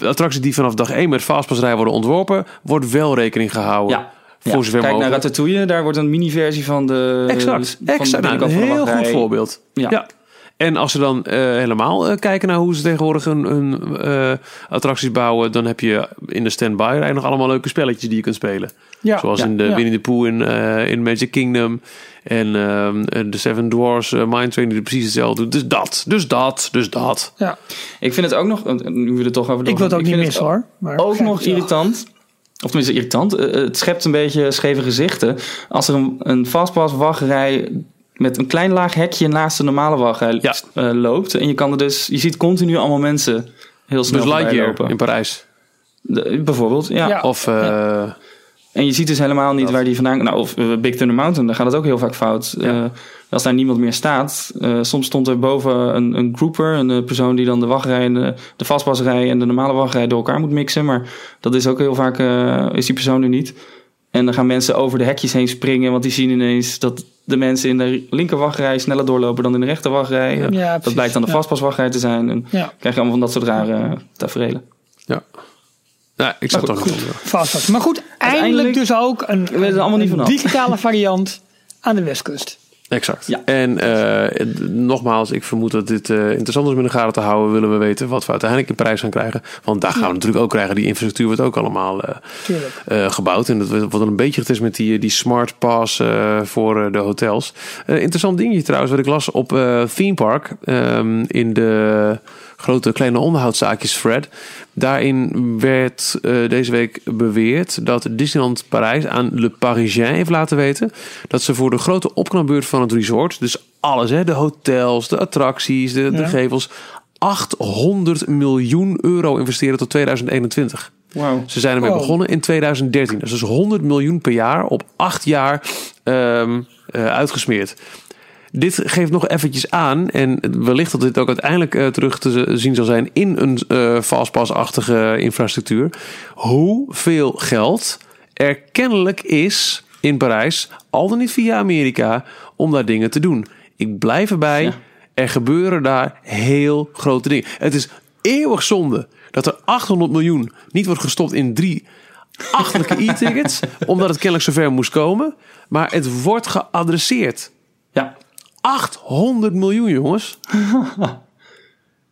attractie die vanaf dag 1 met fastpassrij worden ontworpen, wordt wel rekening gehouden. Ja. Voor Ja. zover Kijk naar. Ratatouille, daar wordt een mini-versie van de Exact, van exact. de Nou, binnenkant een van de heel goed voorbeeld. Ja. Ja. En als ze dan eh, helemaal eh, kijken naar hoe ze tegenwoordig hun, hun eh, attracties bouwen, dan heb je in de standby rij nog allemaal leuke spelletjes die je kunt spelen. Ja. Zoals Ja. in de Ja. Winnie the Pooh in, eh, in Magic Kingdom. En ehm, en de Seven Dwarfs uh, Mind Train die precies hetzelfde doet. Dus dat, dus dat, dus dat. Ja. Ik vind het ook nog, nu we er toch over Ik wil het ook niet missen hoor. Maar Ook nog irritant. Of tenminste irritant. eh, Het schept een beetje scheve gezichten. Als er een, een fastpass wachtrij met een klein laag hekje naast de normale wachtrij Ja. eh, loopt. En je kan er dus, je ziet continu allemaal mensen heel snel Dus Lightyear lopen. in Parijs. De- bijvoorbeeld, ja. Ja. Of eh, En je ziet dus helemaal niet waar die vandaan... Nou, of eh, Big Thunder Mountain, daar gaat het ook heel vaak fout. Ja. Eh, als daar niemand meer staat. eh, soms stond er boven een, een grouper, een persoon die dan de wachtrij, en de, de vastpasrij en de normale wachtrij door elkaar moet mixen. Maar dat is ook heel vaak, is die persoon er niet. En dan gaan mensen over de hekjes heen springen, want die zien ineens dat de mensen in de linker wachtrij sneller doorlopen dan in de rechter wachtrij. Ja, dat blijkt dan de vastpaswachtrij te zijn. En Ja. krijg je allemaal van dat soort rare tafereelen. Ja. Nou, ik zat Maar toch goed, Vast vast. Maar goed, eindelijk dus ook een, er allemaal niet een vanaf. digitale variant aan de westkust. Exact. Ja. En eh, nogmaals, ik vermoed dat dit eh, interessant is om in de gaten te houden. Willen we weten wat we uiteindelijk in prijs gaan krijgen. Want daar gaan we natuurlijk ook krijgen. Die infrastructuur wordt ook allemaal eh, eh, gebouwd. En dat wordt wat een beetje getest met die, die smart pass eh, voor de hotels. Eh, interessant dingetje trouwens, wat ik las op eh Theme Park. ehm, in de grote kleine onderhoudszaakjes Fred. Daarin werd eh, deze week beweerd dat Disneyland Parijs aan Le Parisien heeft laten weten dat ze voor de grote opknapbeurt van het resort, dus alles, hè, de hotels, de attracties, de, gevels, 800 miljoen euro investeren tot 2021. Wauw. Ze zijn ermee Wow. begonnen in 2013. Dus dat is 100 miljoen per jaar op acht jaar ehm, eh, uitgesmeerd. Dit geeft nog eventjes aan, en wellicht dat dit ook uiteindelijk eh, terug te zien zal zijn in een eh fastpass-achtige infrastructuur, hoeveel geld er kennelijk is in Parijs, al dan niet via Amerika, om daar dingen te doen. Ik blijf erbij, Ja. er gebeuren daar heel grote dingen. Het is eeuwig zonde dat er 800 miljoen niet wordt gestopt in drie achterlijke (laughs) e-tickets, omdat het kennelijk zover moest komen. Maar het wordt geadresseerd. Ja. 800 miljoen, jongens. (laughs)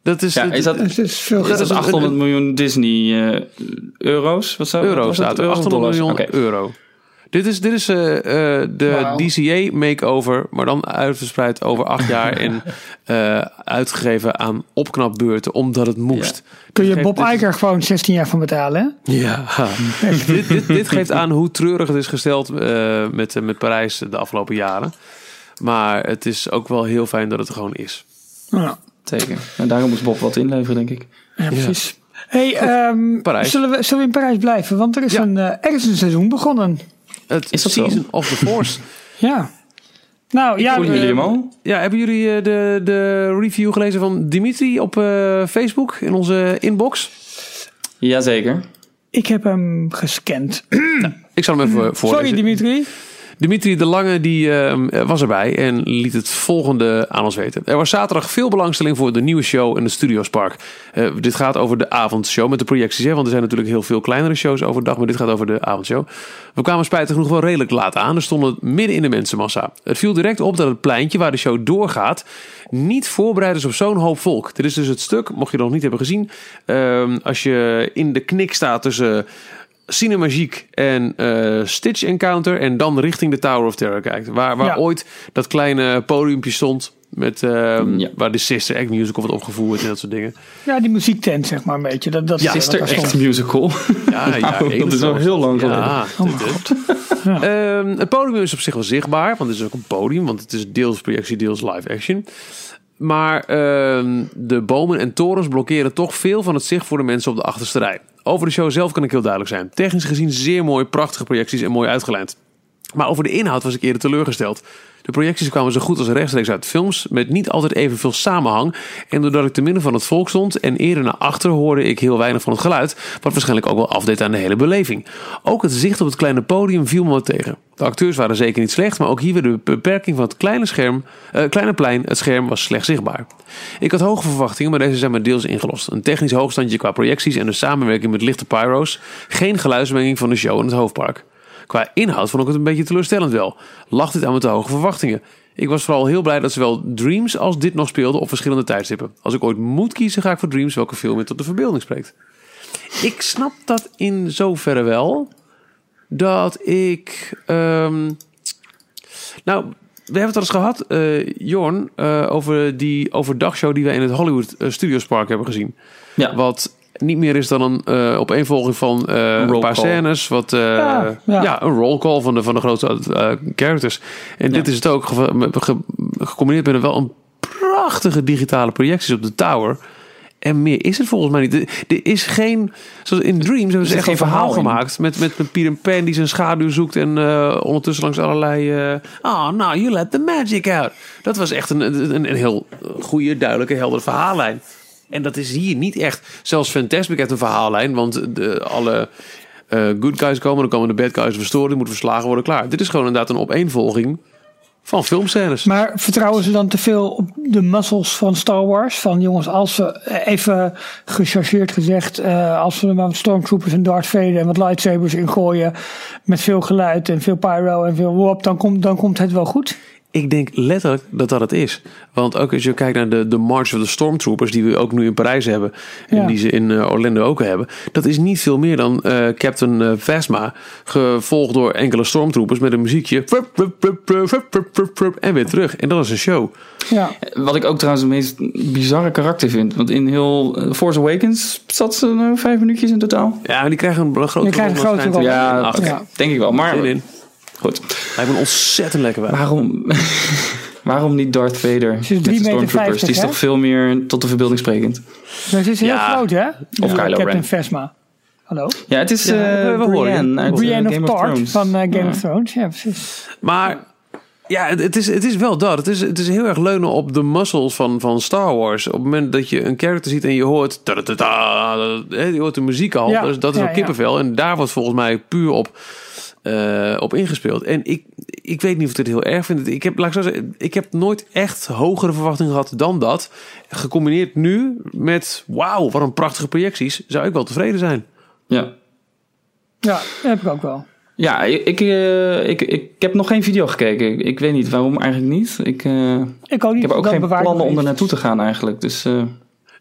Dat is, ja, is dat, is veel dat geld. is 800 miljoen Disney eh, euro's? Wat zou, euro staat er. Euro's of 800 dollars? miljoen euro. Dit is, dit is eh, eh, de. DCA makeover, maar dan uitverspreid over acht jaar (laughs) en eh, uitgegeven aan opknapbeurten, omdat het moest. Kun je Bob dit- Iger gewoon 16 jaar van betalen, hè? Ja, (laughs) dit, dit, dit geeft aan hoe treurig het is gesteld eh, met, met Parijs de afgelopen jaren. Maar het is ook wel heel fijn dat het er gewoon is. Ja, Zeker. En daarom moest Bob wat inleveren, denk ik. ja precies. Hey, ehm, Parijs. Zullen, we, zullen we in Parijs blijven? Want er is, Ja. een, eh, er is een seizoen begonnen. Het Is dat zo? Season of the Force. (laughs) Ja. Nou, ja, jullie hem al? Ja, hebben jullie eh, de, de review gelezen van Dimitri op eh, Facebook in onze inbox? Jazeker. ik heb hem gescand. (clears throat) Ik zal hem even voorlezen. Sorry, Dimitri. Dimitri de Lange die, eh, was erbij en liet het volgende aan ons weten. Er was zaterdag veel belangstelling voor de nieuwe show in het Studiospark. Eh dit gaat over de avondshow met de projecties. Want er zijn natuurlijk heel veel kleinere shows overdag. Maar dit gaat over de avondshow. We kwamen spijtig genoeg wel redelijk laat aan. Er stonden midden in de mensenmassa. Het viel direct op dat het pleintje waar de show doorgaat... niet voorbereid is op zo'n hoop volk. Dit is dus het stuk, mocht je het nog niet hebben gezien... ehm, als je in de knik staat tussen... Cinemagiek en eh, Stitch Encounter. En dan richting de Tower of Terror kijkt. Waar, waar Ja. ooit dat kleine podiumpje stond. Met, ehm, Ja. Waar de Sister Act musical wordt opgevoerd en dat soort dingen. Ja, die muziektent, zeg maar een beetje. Dat, dat Ja, er echt stond. musical? Ja, ja (laughs) dat is al heel lang geleden. Ja, Oh. Ehm, het podium is op zich wel zichtbaar, want het is ook een podium, want het is deels projectie, deels live action. Maar ehm, de bomen en torens blokkeren toch veel van het zicht voor de mensen op de achterste rij. Over de show zelf kan ik heel duidelijk zijn. Technisch gezien zeer mooi, prachtige projecties en mooi uitgelijnd. Maar over de inhoud was ik eerder teleurgesteld. De projecties kwamen zo goed als rechtstreeks uit films, met niet altijd evenveel samenhang. En doordat ik te midden van het volk stond en eerder naar achter hoorde ik heel weinig van het geluid, wat waarschijnlijk ook wel afdeed aan de hele beleving. Ook het zicht op het kleine podium viel me wat tegen. De acteurs waren zeker niet slecht, maar ook hier weer de beperking van het kleine, scherm, eh, kleine plein, het scherm was slecht zichtbaar. Ik had hoge verwachtingen, maar deze zijn maar deels ingelost. Een technisch hoogstandje qua projecties en de samenwerking met lichte pyro's. Geen geluidsmenging van de show in het hoofdpark. Qua inhoud vond ik het een beetje teleurstellend wel. Lag dit aan mijn te hoge verwachtingen? Ik was vooral heel blij dat zowel Dreams als dit nog speelden op verschillende tijdstippen. Als ik ooit moet kiezen, ga ik voor Dreams, welke veel meer tot de verbeelding spreekt. Ik snap dat in zoverre wel. Dat ik. ehm, nou, we hebben het al eens gehad, eh Jorn, eh, over die overdagshow die wij in het Hollywood eh, Studios Park hebben gezien. Ja. Wat niet meer is dan een eh opeenvolging van eh, een paar call. scènes. Wat, eh, ja, ja. een roll call van de, van de grote eh, characters. En dit is het ook, ge- ge- gecombineerd met een wel een prachtige digitale projecties op de tower. En meer is het volgens mij niet. Er, is geen, zoals in Dreams hebben ze echt een geen verhaal gemaakt. Met, met, met Peter Pan die zijn schaduw zoekt en eh, ondertussen langs allerlei... eh oh, nou, you let the magic out. Dat was echt een, een, een heel goede, duidelijke, heldere verhaallijn. En dat is hier niet echt. Zelfs Fantastic heeft een verhaallijn, want de, alle eh, good guys komen, dan komen de bad guys verstoren, die moeten verslagen worden, klaar. Dit is gewoon inderdaad een opeenvolging van filmscènes. Maar vertrouwen ze dan te veel op de muscles van Star Wars? Van jongens, als we even gechargeerd gezegd, eh, als we er maar wat stormtroopers en Darth Vader en wat lightsabers in gooien met veel geluid en veel pyro en veel wop, dan komt, dan komt het wel goed. Ik denk letterlijk dat dat het is. Want ook als je kijkt naar de, de March of the Stormtroopers, die we ook nu in Parijs hebben. En Ja. die ze in eh, Orlando ook hebben. Dat is niet veel meer dan eh, Captain eh, Phasma. Gevolgd door enkele Stormtroopers met een muziekje. En weer terug. En dat is een show. Ja, Wat ik ook trouwens het meest bizarre karakter vind. Want in heel eh, Force Awakens zat ze vijf minuutjes in totaal. Ja, die krijgen een grote Die krijgen een rol. Ja, Ja. denk ik wel. Maar zin in. Goed. Lijkt me ontzettend lekker. Waarom, (laughs) waarom niet Darth Vader? Ze is met 3,50 de Stormtroopers? Die is hè? toch veel meer tot de verbeelding sprekend. dat is heel Ja. groot hè? Die Kylo Captain Ren. Phasma. Hallo? Ja, het is Ja, eh we- we horen je. Brienne uit eh, Brienne of Game of Tart Thrones. van eh, Game Ja. of Thrones. Ja, precies. Maar ja, het, is, het is wel dat. Het is, het is heel erg leunen op de muscles van, van Star Wars. Op het moment dat je een character ziet en je hoort... ta-da-ta-ta, hè, je hoort de muziek al. Ja, dus dat is ja, wel kippenvel. En daar wordt volgens mij puur op, eh, op ingespeeld. En ik, ik weet niet of ik het heel erg vind. Ik heb, laat ik, zo zeggen, ik heb nooit echt hogere verwachtingen gehad dan dat. Gecombineerd nu met... Wauw, wat een prachtige projecties. Zou ik wel tevreden zijn. Ja. Ja, dat heb ik ook wel. Ja, ik, ik, eh, ik, ik heb nog geen video gekeken. Ik, ik weet niet waarom eigenlijk niet. Ik, eh, Ik ook niet. ik heb ook dat geen plannen om er naartoe te gaan eigenlijk. Dus eh,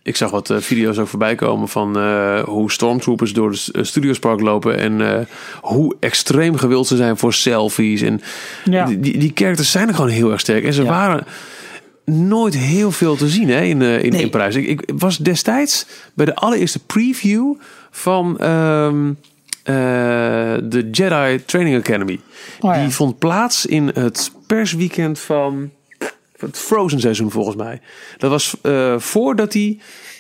Ik zag wat eh, video's ook voorbij komen van eh, hoe stormtroopers door de eh, Studiospark lopen. En hoe extreem gewild ze zijn voor selfies. En Ja. die, die, characters zijn er gewoon heel erg sterk. En ze Ja. waren nooit heel veel te zien hè, in, in, Nee. in Parijs. Ik, ik was destijds bij de allereerste preview van ehm, eh, de Jedi Training Academy. Oh ja. Die vond plaats in het persweekend van het Frozen seizoen volgens mij. Dat was eh, voordat hij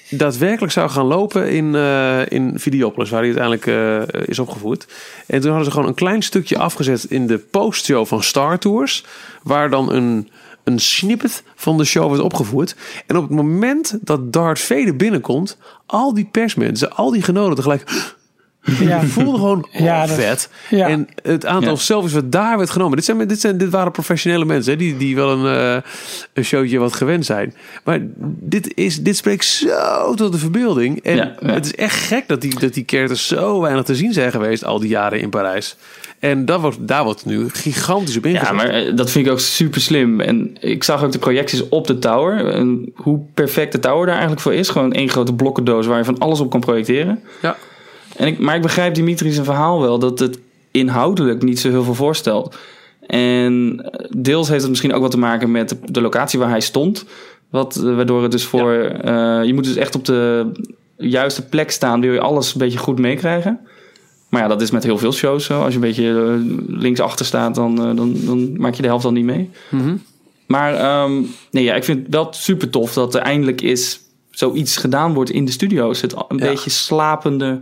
daadwerkelijk zou gaan lopen in, eh in Videopolis, waar hij uiteindelijk eh, is opgevoerd. En toen hadden ze gewoon een klein stukje afgezet in de postshow van Star Tours, waar dan een, een snippet van de show werd opgevoerd. En op het moment dat Darth Vader binnenkomt, al die persmensen, al die genodigden gelijk... Ja. Je voelde gewoon (laughs) oh, Ja, dat- vet. ja. En het aantal Ja. selfies wat daar werd genomen. Dit, zijn, dit, zijn, dit waren professionele mensen hè, die, die wel een, eh, een showtje wat gewend zijn. Maar dit, is, dit spreekt zo tot de verbeelding. En Ja, ja. het is echt gek dat die, dat die characters zo weinig te zien zijn geweest al die jaren in Parijs. En dat wordt, daar wordt nu gigantisch op ingezet. ja, maar eh, dat vind ik ook super slim. En ik zag ook de projecties op de tower. En hoe perfect de tower daar eigenlijk voor is. Gewoon één grote blokkendoos waar je van alles op kan projecteren. Ja. En ik, maar ik begrijp Dimitri zijn verhaal wel. Dat het inhoudelijk niet zo heel veel voorstelt. En eh, deels heeft het misschien ook wat te maken met de, locatie waar hij stond. Wat, eh, waardoor het dus voor... eh, je moet dus echt op de juiste plek staan. Wil je alles een beetje goed meekrijgen. Maar ja, dat is met heel veel shows zo. Als je een beetje eh, linksachter staat, dan, dan, dan maak je de helft dan niet mee. Mhm. Maar ehm, nee, ja, ik vind het wel super tof dat er eindelijk is zoiets gedaan wordt in de studio's. Het een Ja. beetje slapende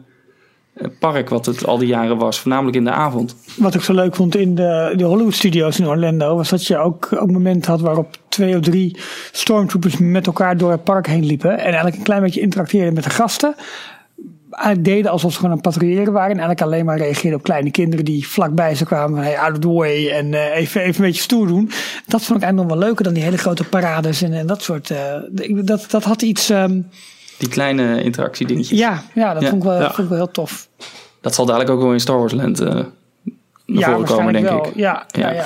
park wat het al die jaren was. Voornamelijk in de avond. Wat ik zo leuk vond in de, de Hollywood Studios in Orlando, was dat je ook, ook momenten had waarop twee of drie stormtroopers met elkaar door het park heen liepen. En eigenlijk een klein beetje interacteerden met de gasten. Eigenlijk deden alsof ze gewoon aan het patrouilleren waren. En eigenlijk alleen maar reageerden op kleine kinderen die vlakbij ze kwamen. Van, hey, out of the way. En eh, even, even een beetje stoer doen. Dat vond ik eigenlijk nog wel leuker dan die hele grote parades en, dat soort. eh, dat, dat had iets. ehm, Die kleine interactiedingetjes. ja, ja, dat Ja. Vond, ik wel, Ja. vond ik wel heel tof. Dat zal dadelijk ook wel in Star Wars Land eh naar ja, voren komen, denk ik. Ja, ja. Ja. ja.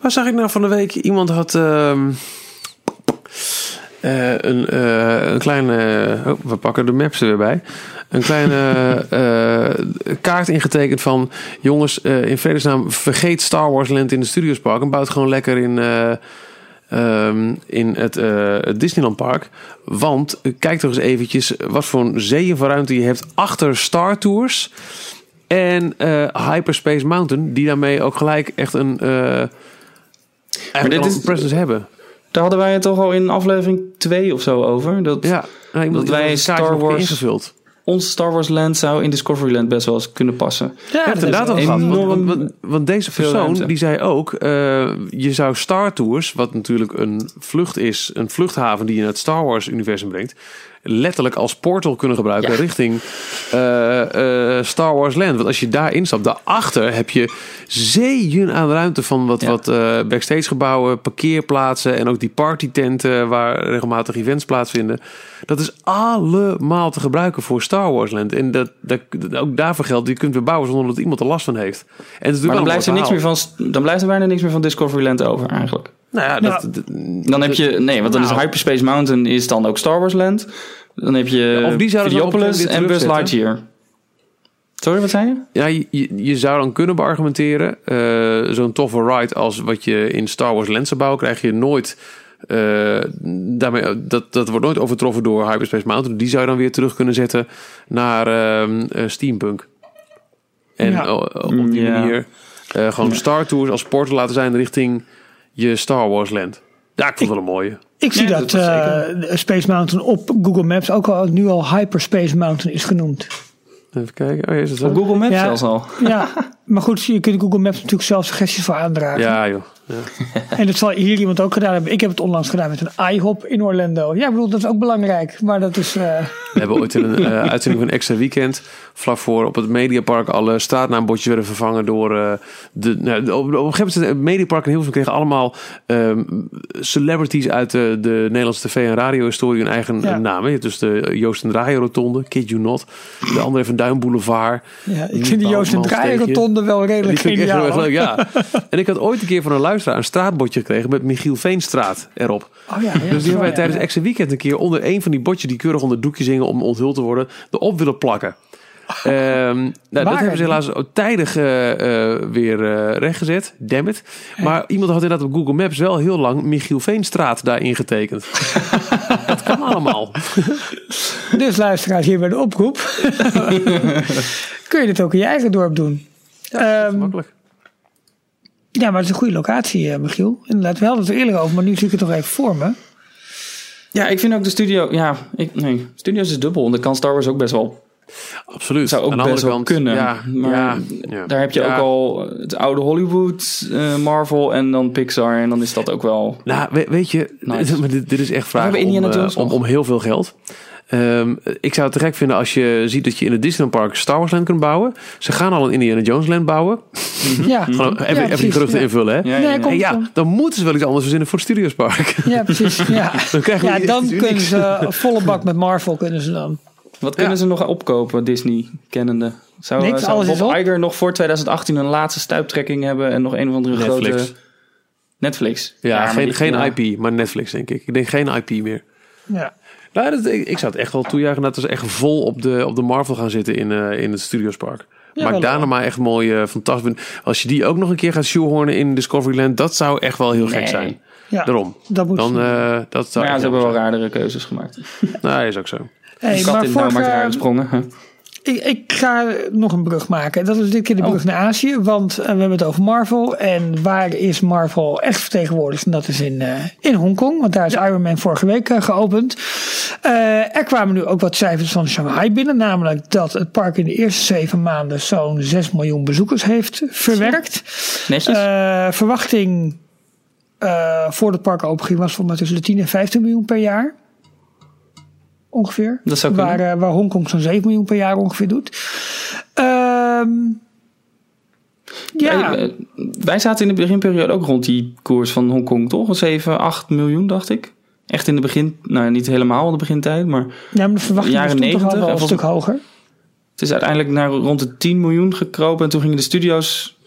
Waar zag ik nou van de week? Iemand had ehm, eh, een, eh, een kleine. oh, we pakken de maps er weer bij. Een kleine (laughs) eh, kaart ingetekend van. Jongens, eh, in vredesnaam, vergeet Star Wars Land in de Studiospark. En bouw het gewoon lekker in. eh, ehm, in het, het Disneyland Park. Want eh, kijk toch eens eventjes wat voor een zeeën van ruimte je hebt achter Star Tours. En eh, Hyperspace Mountain, die daarmee ook gelijk echt een, eh eigenlijk dit is- een presence hebben. Daar hadden wij het toch al in aflevering 2 of zo over. Dat Ja, nou, Dat wij Star Wars- ingevuld. Onze Star Wars Land zou in Discoveryland best wel eens kunnen passen. Ja, inderdaad gehad. Want, want, want- want deze persoon die zei ook, eh, je zou Star Tours, wat natuurlijk een vlucht is, een vluchthaven die je naar het Star Wars universum brengt, letterlijk als portal kunnen gebruiken Ja. richting eh, eh, Star Wars Land. Want als je daar instapt, daarachter heb je zeeën aan ruimte van wat, Ja. wat eh, backstage gebouwen, parkeerplaatsen en ook die partytenten waar regelmatig events plaatsvinden. Dat is allemaal te gebruiken voor Star Wars Land. En dat, dat, ook daarvoor geldt, je kunt weer bouwen zonder dat iemand er last van heeft. En Maar dan blijft, er niks meer van, dan blijft er bijna niks meer van Discoveryland over eigenlijk. Nou ja, Nou, dat, Dan heb je, nee, want dan is Nou. Hyperspace Mountain is dan ook Star Wars Land. Dan heb je of die Videopolis en Buzz. Lightyear. Sorry, wat zei je? ja, je, zou dan kunnen beargumenteren, eh, zo'n toffe ride als wat je in Star Wars Land zou bouwen, krijg je nooit. eh, daarmee, dat, dat wordt nooit overtroffen door Hyperspace Mountain. Die zou je dan weer terug kunnen zetten naar ehm, eh, Steampunk. En Ja. op die Ja. manier eh, gewoon Star Tours als portal laten zijn richting je Star Wars Land. Ja, ik vond het wel een mooie. Ik zie Ja, dat dat eh, Space Mountain op Google Maps ook al nu al Hyperspace Mountain is genoemd. Even kijken. Oh, ja, is het zo? Op Google Maps Ja. zelfs al. Ja, maar goed, je kunt Google Maps natuurlijk zelf suggesties voor aandragen. Ja, joh. Ja. En dat zal hier iemand ook gedaan hebben. Ik heb het onlangs gedaan met een iHop in Orlando. Ja, ik bedoel, dat is ook belangrijk. Maar dat is... eh, We hebben ooit in een eh, (laughs) uitzending van extra weekend, vlak voor op het Mediapark, alle straatnaambordjes werden vervangen door eh, de, nou, de- op, op een gegeven moment het Mediapark en Hilversum kregen allemaal ehm, celebrities uit de, de Nederlandse tv en radio-historie hun eigen Ja. naam. hè. Dus de Joost en Draaien Rotonde, Kid You Not, de andere even Duin Boulevard. ja, ik vind die Joost en steekje. rotonde wel Die redelijk vind ik echt geniaal. heel erg leuk, ja. En ik had ooit een keer van een luisteraar een straatbordje gekregen met Michiel Veenstraat erop. Oh ja, ja, Dus die hebben wij ja, tijdens ja. extra weekend een keer onder een van die botjes die keurig onder doekjes hingen om onthuld te worden, erop willen plakken. (laughs) Ehm, nou, dat hebben ze helaas ook tijdig eh, eh, weer eh, rechtgezet. Damn it. Maar iemand had inderdaad op Google Maps wel heel lang Michiel Veenstraat daar ingetekend. (laughs) dat kan allemaal. (laughs) Dus luisteraars, hier bij de oproep. Kun je dit ook in je eigen dorp doen? Ehm, Makkelijk. Ja, maar het is een goede locatie, eh, Michiel. Inderdaad, we hadden het er eerlijk over, maar nu zie ik het nog even voor me. Ja, ik vind ook de studio... Ja, ik, nee, studios is dubbel. En dat kan Star Wars ook best wel. Absoluut. Zou ook Aan best andere wel kant, kunnen. Ja, maar ja, ja. daar heb je Ja. ook al het oude Hollywood, eh, Marvel en dan Pixar. En dan is dat ook wel... Nou, we- weet je, Nice. (laughs) dit, dit is echt hebben om, eh, om, om heel veel geld. Ehm, ik zou het te gek vinden als je ziet dat je in het Disneyland Park Star Wars Land kunt bouwen. Ze gaan al een Indiana Jones Land bouwen. Ja, Gewoon even, even die geruchten ja. invullen, hè? Ja, Nee, ja, ja. ja, dan moeten ze wel iets anders verzinnen voor het Studios Park. Ja, precies. (laughs) Ja, Dan krijgen we ja dan kunnen ze een volle bak met Marvel kunnen ze dan. Wat kunnen Ja. ze nog opkopen, Disney kennende? Zou, Niks, zou alles is Bob op. Iger nog voor 2018 een laatste stuiptrekking hebben en nog een of andere Netflix. grote... Netflix. Ja, geen, geen ja. IP, maar Netflix denk ik. Ik denk geen IP meer. Ja. Nou, dat, ik, ik zou het echt wel toejuichen dat ze echt vol op de, op de Marvel gaan zitten in, eh, in het Studios Park. Ja, Maak daarna leuk. maar echt mooi, eh, fantastisch. Als je die ook nog een keer gaat shoehornen in Discoveryland, dat zou echt wel heel gek zijn. Ja, Daarom. dat moet Dan, eh, dat zou Maar ja, ze hebben wel raardere keuzes gemaakt. (laughs) Nou, is ook zo. Hey, maar in voor, nou maakt eh, rare sprongen. Ik, ik ga nog een brug maken. Dat is dit keer de brug Oh. naar Azië. Want eh, we hebben het over Marvel. En waar is Marvel echt vertegenwoordigd? En dat is in, eh, in Hongkong. Want daar is Iron Man vorige week eh, geopend. Er kwamen nu ook wat cijfers van Shanghai binnen. Namelijk dat het park in de eerste zeven maanden zo'n 6 miljoen bezoekers heeft verwerkt. Verwachting voor het park openging was volgens mij tussen de 10 en 15 miljoen per jaar. Ongeveer. Dat zou waar, kunnen. eh, waar Hongkong zo'n 7 miljoen per jaar ongeveer doet. Ehm, ja, Wij, eh, wij zaten in de beginperiode ook rond die koers van Hongkong, toch? 7, 8 miljoen, dacht ik. Echt in de begin, nou niet helemaal in de begintijd, maar ja, maar de verwachting was jaren toch al 90 wel en een stuk hoger. het is uiteindelijk naar rond de 10 miljoen gekropen. En toen gingen de studio's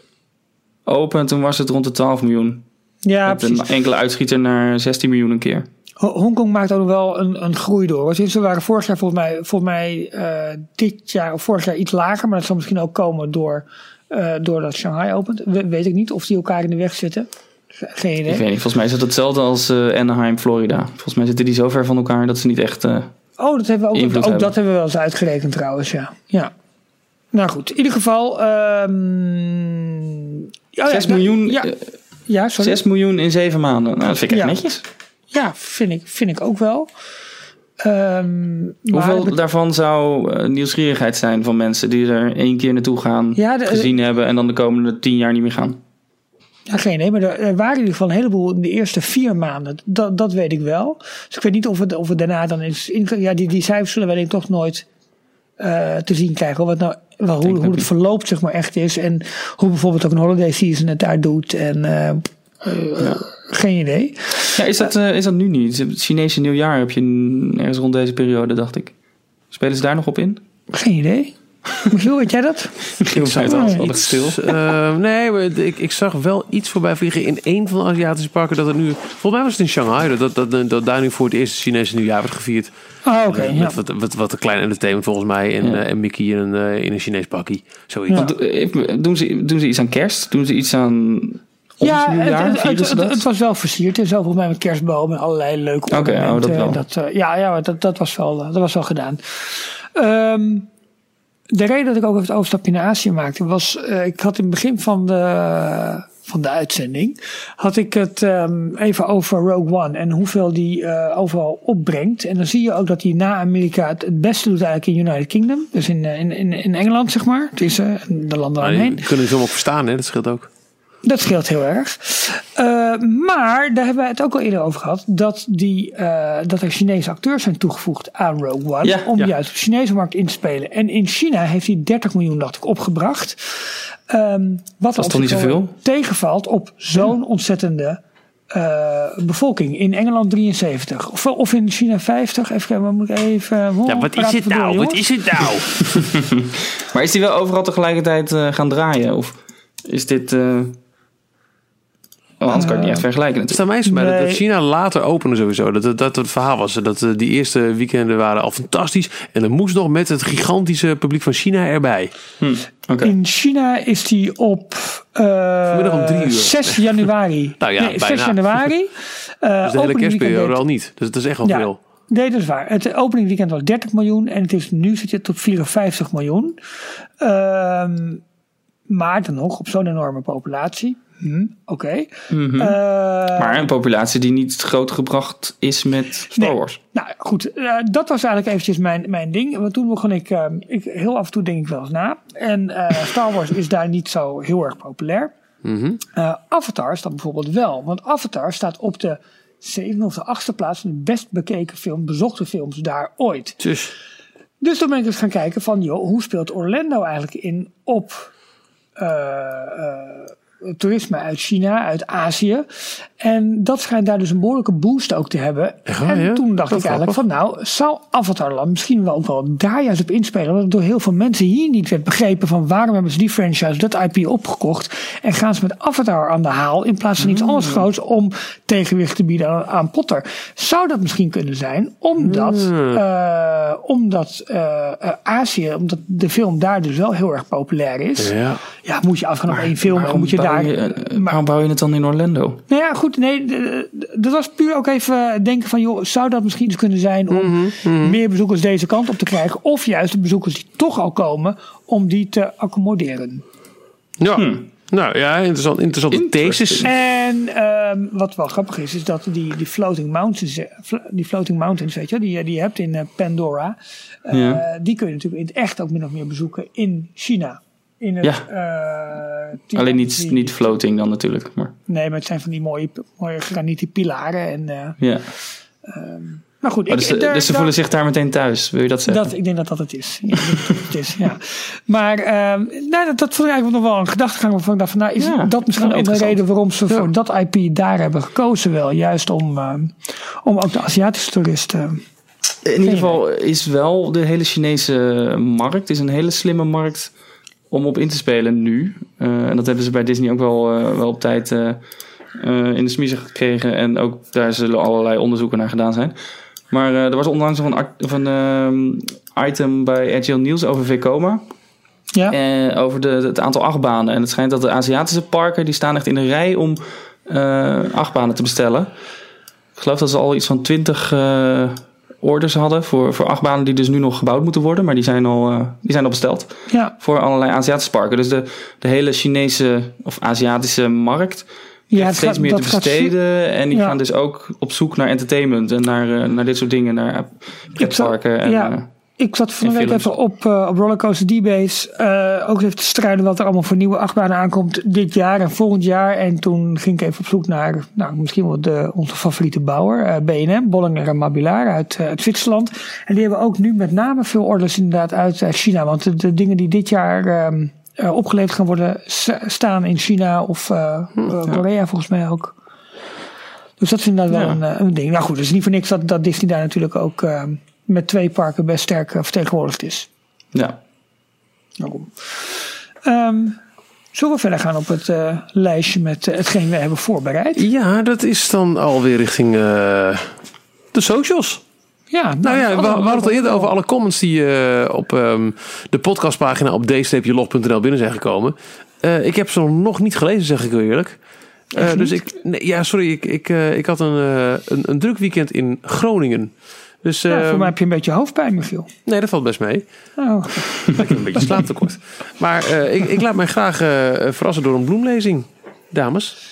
open en toen was het rond de 12 miljoen. Ja, Met precies. een enkele uitschieter naar 16 miljoen een keer. Ho- Hongkong maakt ook wel een, een groei door. Ze waren vorig jaar volgens mij, volgens mij eh, dit jaar of vorig jaar iets lager. Maar dat zal misschien ook komen door, eh doordat Shanghai opent. We- weet ik niet of die elkaar in de weg zitten. Ge- Geen idee. Ik weet niet, volgens mij is het hetzelfde als eh, Anaheim, Florida. Volgens mij zitten die zo ver van elkaar dat ze niet echt... Oh, dat hebben we ook, ook hebben. dat hebben we wel eens uitgerekend trouwens, ja. ja. Nou goed, in ieder geval... ehm, ja, 6 ja, miljoen, Ja, ja sorry. 6 miljoen in 7 maanden. Nou, dat vind ik echt Ja. netjes. Ja, vind ik, vind ik ook wel. Ehm, Hoeveel daarvan zou eh, nieuwsgierigheid zijn van mensen die er één keer naartoe gaan, Ja, de- gezien hebben en dan de komende tien jaar niet meer gaan? Ja, geen idee, maar er, waren in ieder geval een heleboel in de eerste vier maanden. Dat, dat weet ik wel. Dus ik weet niet of het, of het daarna dan is. Ja, die, die cijfers zullen wij denk ik toch nooit eh, te zien krijgen. Wat nou, wel, hoe, hoe het verloopt zeg maar echt is. En hoe bijvoorbeeld ook een holiday season het daar doet. En eh, eh, geen idee. Ja, is dat, eh, is dat nu niet? Het Chinese nieuwjaar heb je ergens rond deze periode, dacht ik. Spelen ze daar nog op in? Geen idee. (laughs) Michiel, weet jij dat? Ik zag het al, altijd stil. Eh, nee, maar ik, ik zag wel iets voorbij vliegen in één van de Aziatische parken. Dat er nu, volgens mij was het in Shanghai, dat, dat, dat, dat daar nu voor het eerst het Chinese nieuwjaar werd gevierd. Oh, oké. Eh, ja. met wat, wat, wat een klein entertainment volgens mij. En, Ja. eh, en Mickey in een, eh, in een Chinees pakkie. Zoiets. Ja. Doen ze, doen ze iets aan kerst? Doen ze iets aan Ja, het, nieuwjaar? het, Vieren het, ze het, dat? het was wel versierd en zo, volgens mij met kerstbomen en allerlei leuke Oké, oh, dat wel. Dat, eh, ja, ja dat, dat, was wel, dat was wel gedaan. Ehm, de reden dat ik ook even het overstapje naar Azië maakte was, eh, ik had in het begin van de, van de uitzending, had ik het ehm, even over Rogue One en hoeveel die eh, overal opbrengt. En dan zie je ook dat hij na Amerika het, het beste doet eigenlijk in United Kingdom. Dus in, eh, in, in, in Engeland, zeg maar. Het is eh, de landen Maar daaromheen. die kunnen ze hem ook verstaan, hè? dat scheelt ook. Dat scheelt heel erg. Eh, maar daar hebben we het ook al eerder over gehad. Dat, die, eh, dat er Chinese acteurs zijn toegevoegd aan Rogue One. Ja, om ja. juist op de Chinese markt in te spelen. En in China heeft hij 30 miljoen, dacht ik, opgebracht. Ehm, wat is op toch niet zoveel? tegenvalt op zo'n ontzettende eh, bevolking. In Engeland 73. Of, of in China 50. Even kijken, wat moet ik even... Ja, wat is het nou? Wat is het nou? (laughs) Maar is die wel overal tegelijkertijd eh, gaan draaien? Of is dit... eh oh, anders kan je het niet echt vergelijken Het natuurlijk. staat mij eens bij dat-. China later opende sowieso. Dat, dat, dat het verhaal was. Dat eh, die eerste weekenden waren al fantastisch. En er moest nog met het gigantische publiek van China erbij. Hm, Oké. In China is die op eh, om drie uur. 6 januari. (laughs) Nou ja, nee, 6 bijna. januari. (laughs) Eh, Dus de hele kerstperiode al niet. Dus dat is echt wel Ja. veel. Nee, dat is waar. Het opening weekend was 30 miljoen en het is, nu zit het op 54 miljoen. Ehm, maar dan nog op zo'n enorme populatie. Hm, Oké. Mhm. Eh, maar een populatie die niet groot gebracht is met Star Nee. Wars. Nou goed, eh, dat was eigenlijk eventjes mijn, mijn ding. Want toen begon ik, eh, ik, heel af en toe denk ik wel eens na. En eh, (laughs) Star Wars is daar niet zo heel erg populair. Mhm. Eh, Avatar staat bijvoorbeeld wel. Want Avatar staat op de zevende of de achtste plaats van de best bekeken film, bezochte films daar ooit. Dus Dus toen ben ik eens gaan kijken van, joh, hoe speelt Orlando eigenlijk in op eh, eh, toerisme uit China, uit Azië. En dat schijnt daar dus een behoorlijke boost ook te hebben. En ja? toen dacht ik eigenlijk van, nou, zou Avatarland misschien wel ook wel daar juist op inspelen? Want het door heel veel mensen hier niet werd begrepen van waarom hebben ze die franchise, dat IP opgekocht. En gaan ze met Avatar aan de haal in plaats van iets anders Hmm. groots om tegenwicht te bieden aan, aan Potter. Zou dat misschien kunnen zijn, omdat, Hmm. eh, omdat eh, eh, Azië, omdat de film daar dus wel heel erg populair is. Ja, ja. moet je afgaan op één film en Waarom moet je daar... je, maar- waarom bouw je het dan in Orlando? nou ja, goed. Nee, dat was puur ook even denken van, joh, zou dat misschien eens kunnen zijn om Mhm, meer bezoekers deze kant op te krijgen? Of juist de bezoekers die toch al komen, om die te accommoderen. ja. Nou ja, interessant, interessante thesis. En ehm, wat wel grappig is, is dat die, die floating mountains, eh, die floating mountains, weet je, die, je- die je hebt in eh, Pandora, eh, Ja. die kun je natuurlijk in het echt ook min of meer bezoeken in China. In het, Ja. eh, Alleen niet, die- niet floating dan natuurlijk. Maar, Nee, maar het zijn van die mooie, mooie granieten pilaren. En, eh, ja. maar goed, Oh, dus, ik, daar- dus ze daar- voelen zich daar meteen thuis. Wil je dat zeggen? Dat, ik denk dat dat het is. Ja, dat het is ja. Maar ehm, nou, dat, dat vond ik eigenlijk nog wel een gedachtegang waarvan ik dacht van, nou, is Ja, dat misschien wel ook de reden waarom ze voor dat IP daar hebben gekozen wel. Juist om, ehm, om ook de Aziatische toeristen... In ieder geval is wel de hele Chinese markt is een hele slimme markt om op in te spelen nu. Eh, en dat hebben ze bij Disney ook wel, eh, wel op tijd eh, in de smiezen gekregen. En ook daar zullen allerlei onderzoeken naar gedaan zijn. Maar er was onlangs nog een, of een ehm, item bij Agile News over Vekoma. Ja, over de, het aantal achtbanen. En het schijnt dat de Aziatische parken die staan echt in een rij om achtbanen te bestellen. Ik geloof dat ze al iets van 20 eh, orders hadden voor, voor achtbanen die dus nu nog gebouwd moeten worden. Maar die zijn al, eh, die zijn al besteld ja, voor allerlei Aziatische parken. Dus de, de hele Chinese of Aziatische markt krijgt het steeds gaat- meer te besteden. En die Ja. gaan dus ook op zoek naar entertainment en naar, eh, naar dit soort dingen. Naar pretparken. En, ja. Ik zat van de week films. even op, eh, op Rollercoaster D-Base. eh, ook even te strijden wat er allemaal voor nieuwe achtbanen aankomt dit jaar en volgend jaar. En toen ging ik even op zoek naar nou, misschien wel de, onze favoriete bouwer, eh BNM, Bollinger en Mabillard uit, uit Zwitserland. En die hebben ook nu met name veel orders inderdaad uit China. Want de, de dingen die dit jaar ehm, eh, opgeleverd gaan worden, staan in China of eh, Korea volgens mij ook. Dus dat is inderdaad wel een ding. Nou goed, het is niet voor niks dat, dat Disney daar natuurlijk ook ehm, met twee parken best sterk eh, vertegenwoordigd is. ja. Daarom. Ehm, zullen we verder gaan op het eh, lijstje met eh, hetgeen we hebben voorbereid? Ja, dat is dan alweer richting eh, de socials. Ja, Nou ja, we, we hadden het al eerder over alle comments die eh, op ehm, de podcastpagina op d-log.nl binnen zijn gekomen. Eh, ik heb ze nog niet gelezen, zeg ik heel eerlijk. Eh, dus ik, nee, ja, sorry, ik, ik, eh, ik had een, een, een druk weekend in Groningen. Dus Ja, voor ehm, mij heb je een beetje hoofdpijn, Michiel. nee, dat valt best mee. Oh, (laughs) Ik heb een beetje (laughs) slaaptekort. Maar eh, ik, ik laat mij graag eh, verrassen door een bloemlezing, dames.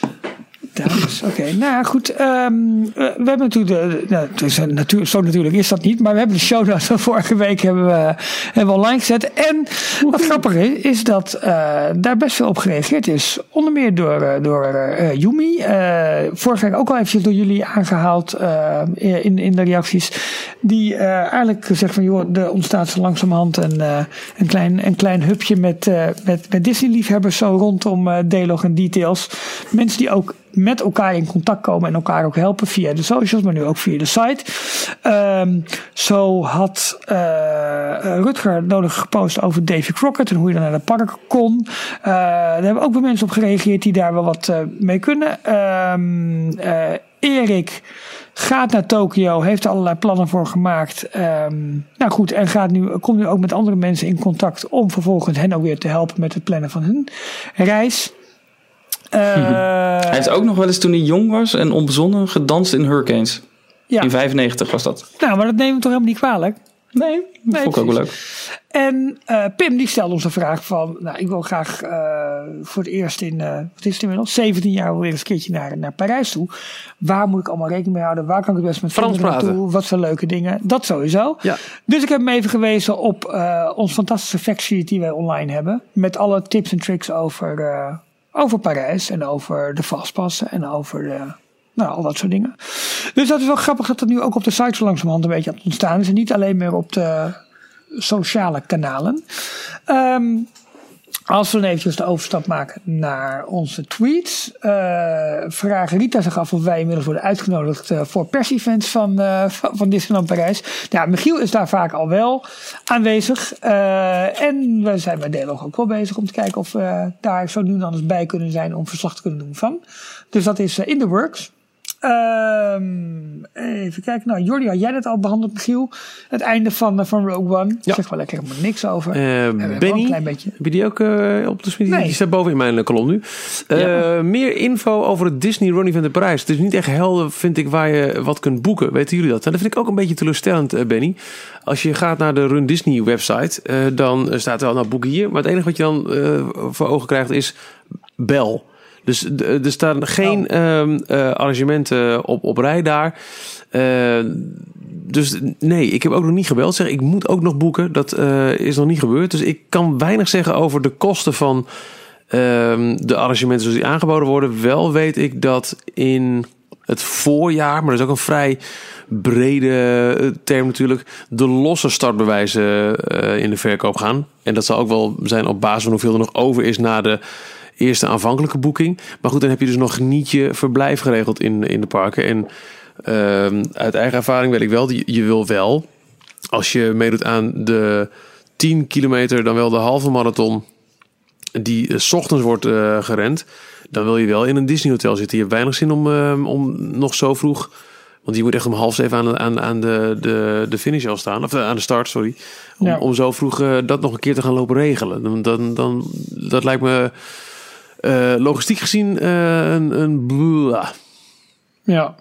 Dames. Oké, nou goed. ehm, eh, we hebben natuurlijk, de, nou, het is een natuur, zo natuurlijk is dat niet, maar we hebben de show notes van vorige week hebben we, hebben we online gezet. En wat grappig is, is dat eh, daar best veel op gereageerd is. Onder meer door, eh, door Yumi. Eh, vorige week ook al eventjes door jullie aangehaald eh, in, in de reacties. Die eigenlijk zegt van, joh, er ontstaat zo langzamerhand een, een, klein, een klein hubje met, met, met Disney-liefhebbers zo rondom D-Log en Details. Mensen die ook met elkaar in contact komen en elkaar ook helpen via de socials, maar nu ook via de site. Ehm, zo had eh, Rutger nodig gepost over Davy Crockett en hoe je dan naar de park kon. Eh, daar hebben ook weer mensen op gereageerd die daar wel wat eh, mee kunnen. Ehm, eh, Erik gaat naar Tokio, heeft er allerlei plannen voor gemaakt. Ehm, nou goed, en gaat nu, komt nu ook met andere mensen in contact om vervolgens hen ook weer te helpen met het plannen van hun reis. Eh, Hij heeft ook nog wel eens toen hij jong was en onbezonnen gedanst in Hurricanes. ja. In 95 was dat. Nou, maar dat nemen we toch helemaal niet kwalijk. Nee, dat Nee, vond ik ook wel leuk. En eh, Pim die stelde ons een vraag van, nou, ik wil graag eh, voor het eerst in, eh, wat is het inmiddels, 17 jaar weer eens een keertje naar, naar Parijs toe. Waar moet ik allemaal rekening mee houden? Waar kan ik het best met Frans naartoe? Wat zijn leuke dingen? Dat sowieso. Ja. Dus ik heb hem even gewezen op eh, ons fantastische factsheet die wij online hebben. Met alle tips en tricks over, eh, over Parijs en over de vastpassen en over nou, al dat soort dingen. Dus dat is wel grappig dat het nu ook op de site zo langzamerhand een beetje aan het ontstaan is. En niet alleen meer op de sociale kanalen. Ehm, als we dan eventjes de overstap maken naar onze tweets. eh vraagt Rita zich af of wij inmiddels worden uitgenodigd eh, voor persevents van, eh, van, van Disneyland Parijs. Ja, Michiel is daar vaak al wel aanwezig. En we zijn bij Delog ook wel bezig om te kijken of we daar zo nu en dan eens bij kunnen zijn om verslag te kunnen doen van. Dus dat is in the works. Ehm, even kijken. Nou, Jordi, had jij dat al behandeld, Michiel? Het einde van, eh, van Rogue One. Ja. Zeg wel lekker helemaal niks over. Eh, ook Benny, een klein beetje. heb je die ook eh, op de smid? Nee. Die staat boven in mijn eh, kolom nu. Ja. Meer info over het Disney Run Event in Parijs. Het is niet echt helder, vind ik, waar je wat kunt boeken. Weten jullie dat? En dat vind ik ook een beetje teleurstellend, Benny. Als je gaat naar de Run Disney website, dan staat er wel, nou boeken hier. Maar het enige wat je dan voor ogen krijgt is bel. Dus d- er staan geen ehm, eh, arrangementen op, op rij daar. Eh, dus nee, ik heb ook nog niet gebeld. Zeg, ik moet ook nog boeken. Dat eh, is nog niet gebeurd. Dus ik kan weinig zeggen over de kosten van ehm, de arrangementen zoals die aangeboden worden. Wel weet ik dat in het voorjaar, maar dat is ook een vrij brede eh, term natuurlijk, de losse startbewijzen eh, in de verkoop gaan. En dat zal ook wel zijn op basis van hoeveel er nog over is na de eerste aanvankelijke boeking. Maar goed, dan heb je dus nog niet je verblijf geregeld in, in de parken. En ehm, uit eigen ervaring weet ik wel, je, je wil wel, als je meedoet aan de 10 kilometer, dan wel de halve marathon, die eh, 's ochtends wordt eh, gerend, dan wil je wel in een Disney hotel zitten. Je hebt weinig zin om, ehm, om nog zo vroeg, want je moet echt om half zeven aan, de- aan, aan de, de, de finish al staan, of eh, aan de start, sorry. Om, Ja. om zo vroeg dat nog een keer te gaan lopen regelen. Dan, dan, dan, dat lijkt me eh, logistiek gezien eh, een, een blah. Ja.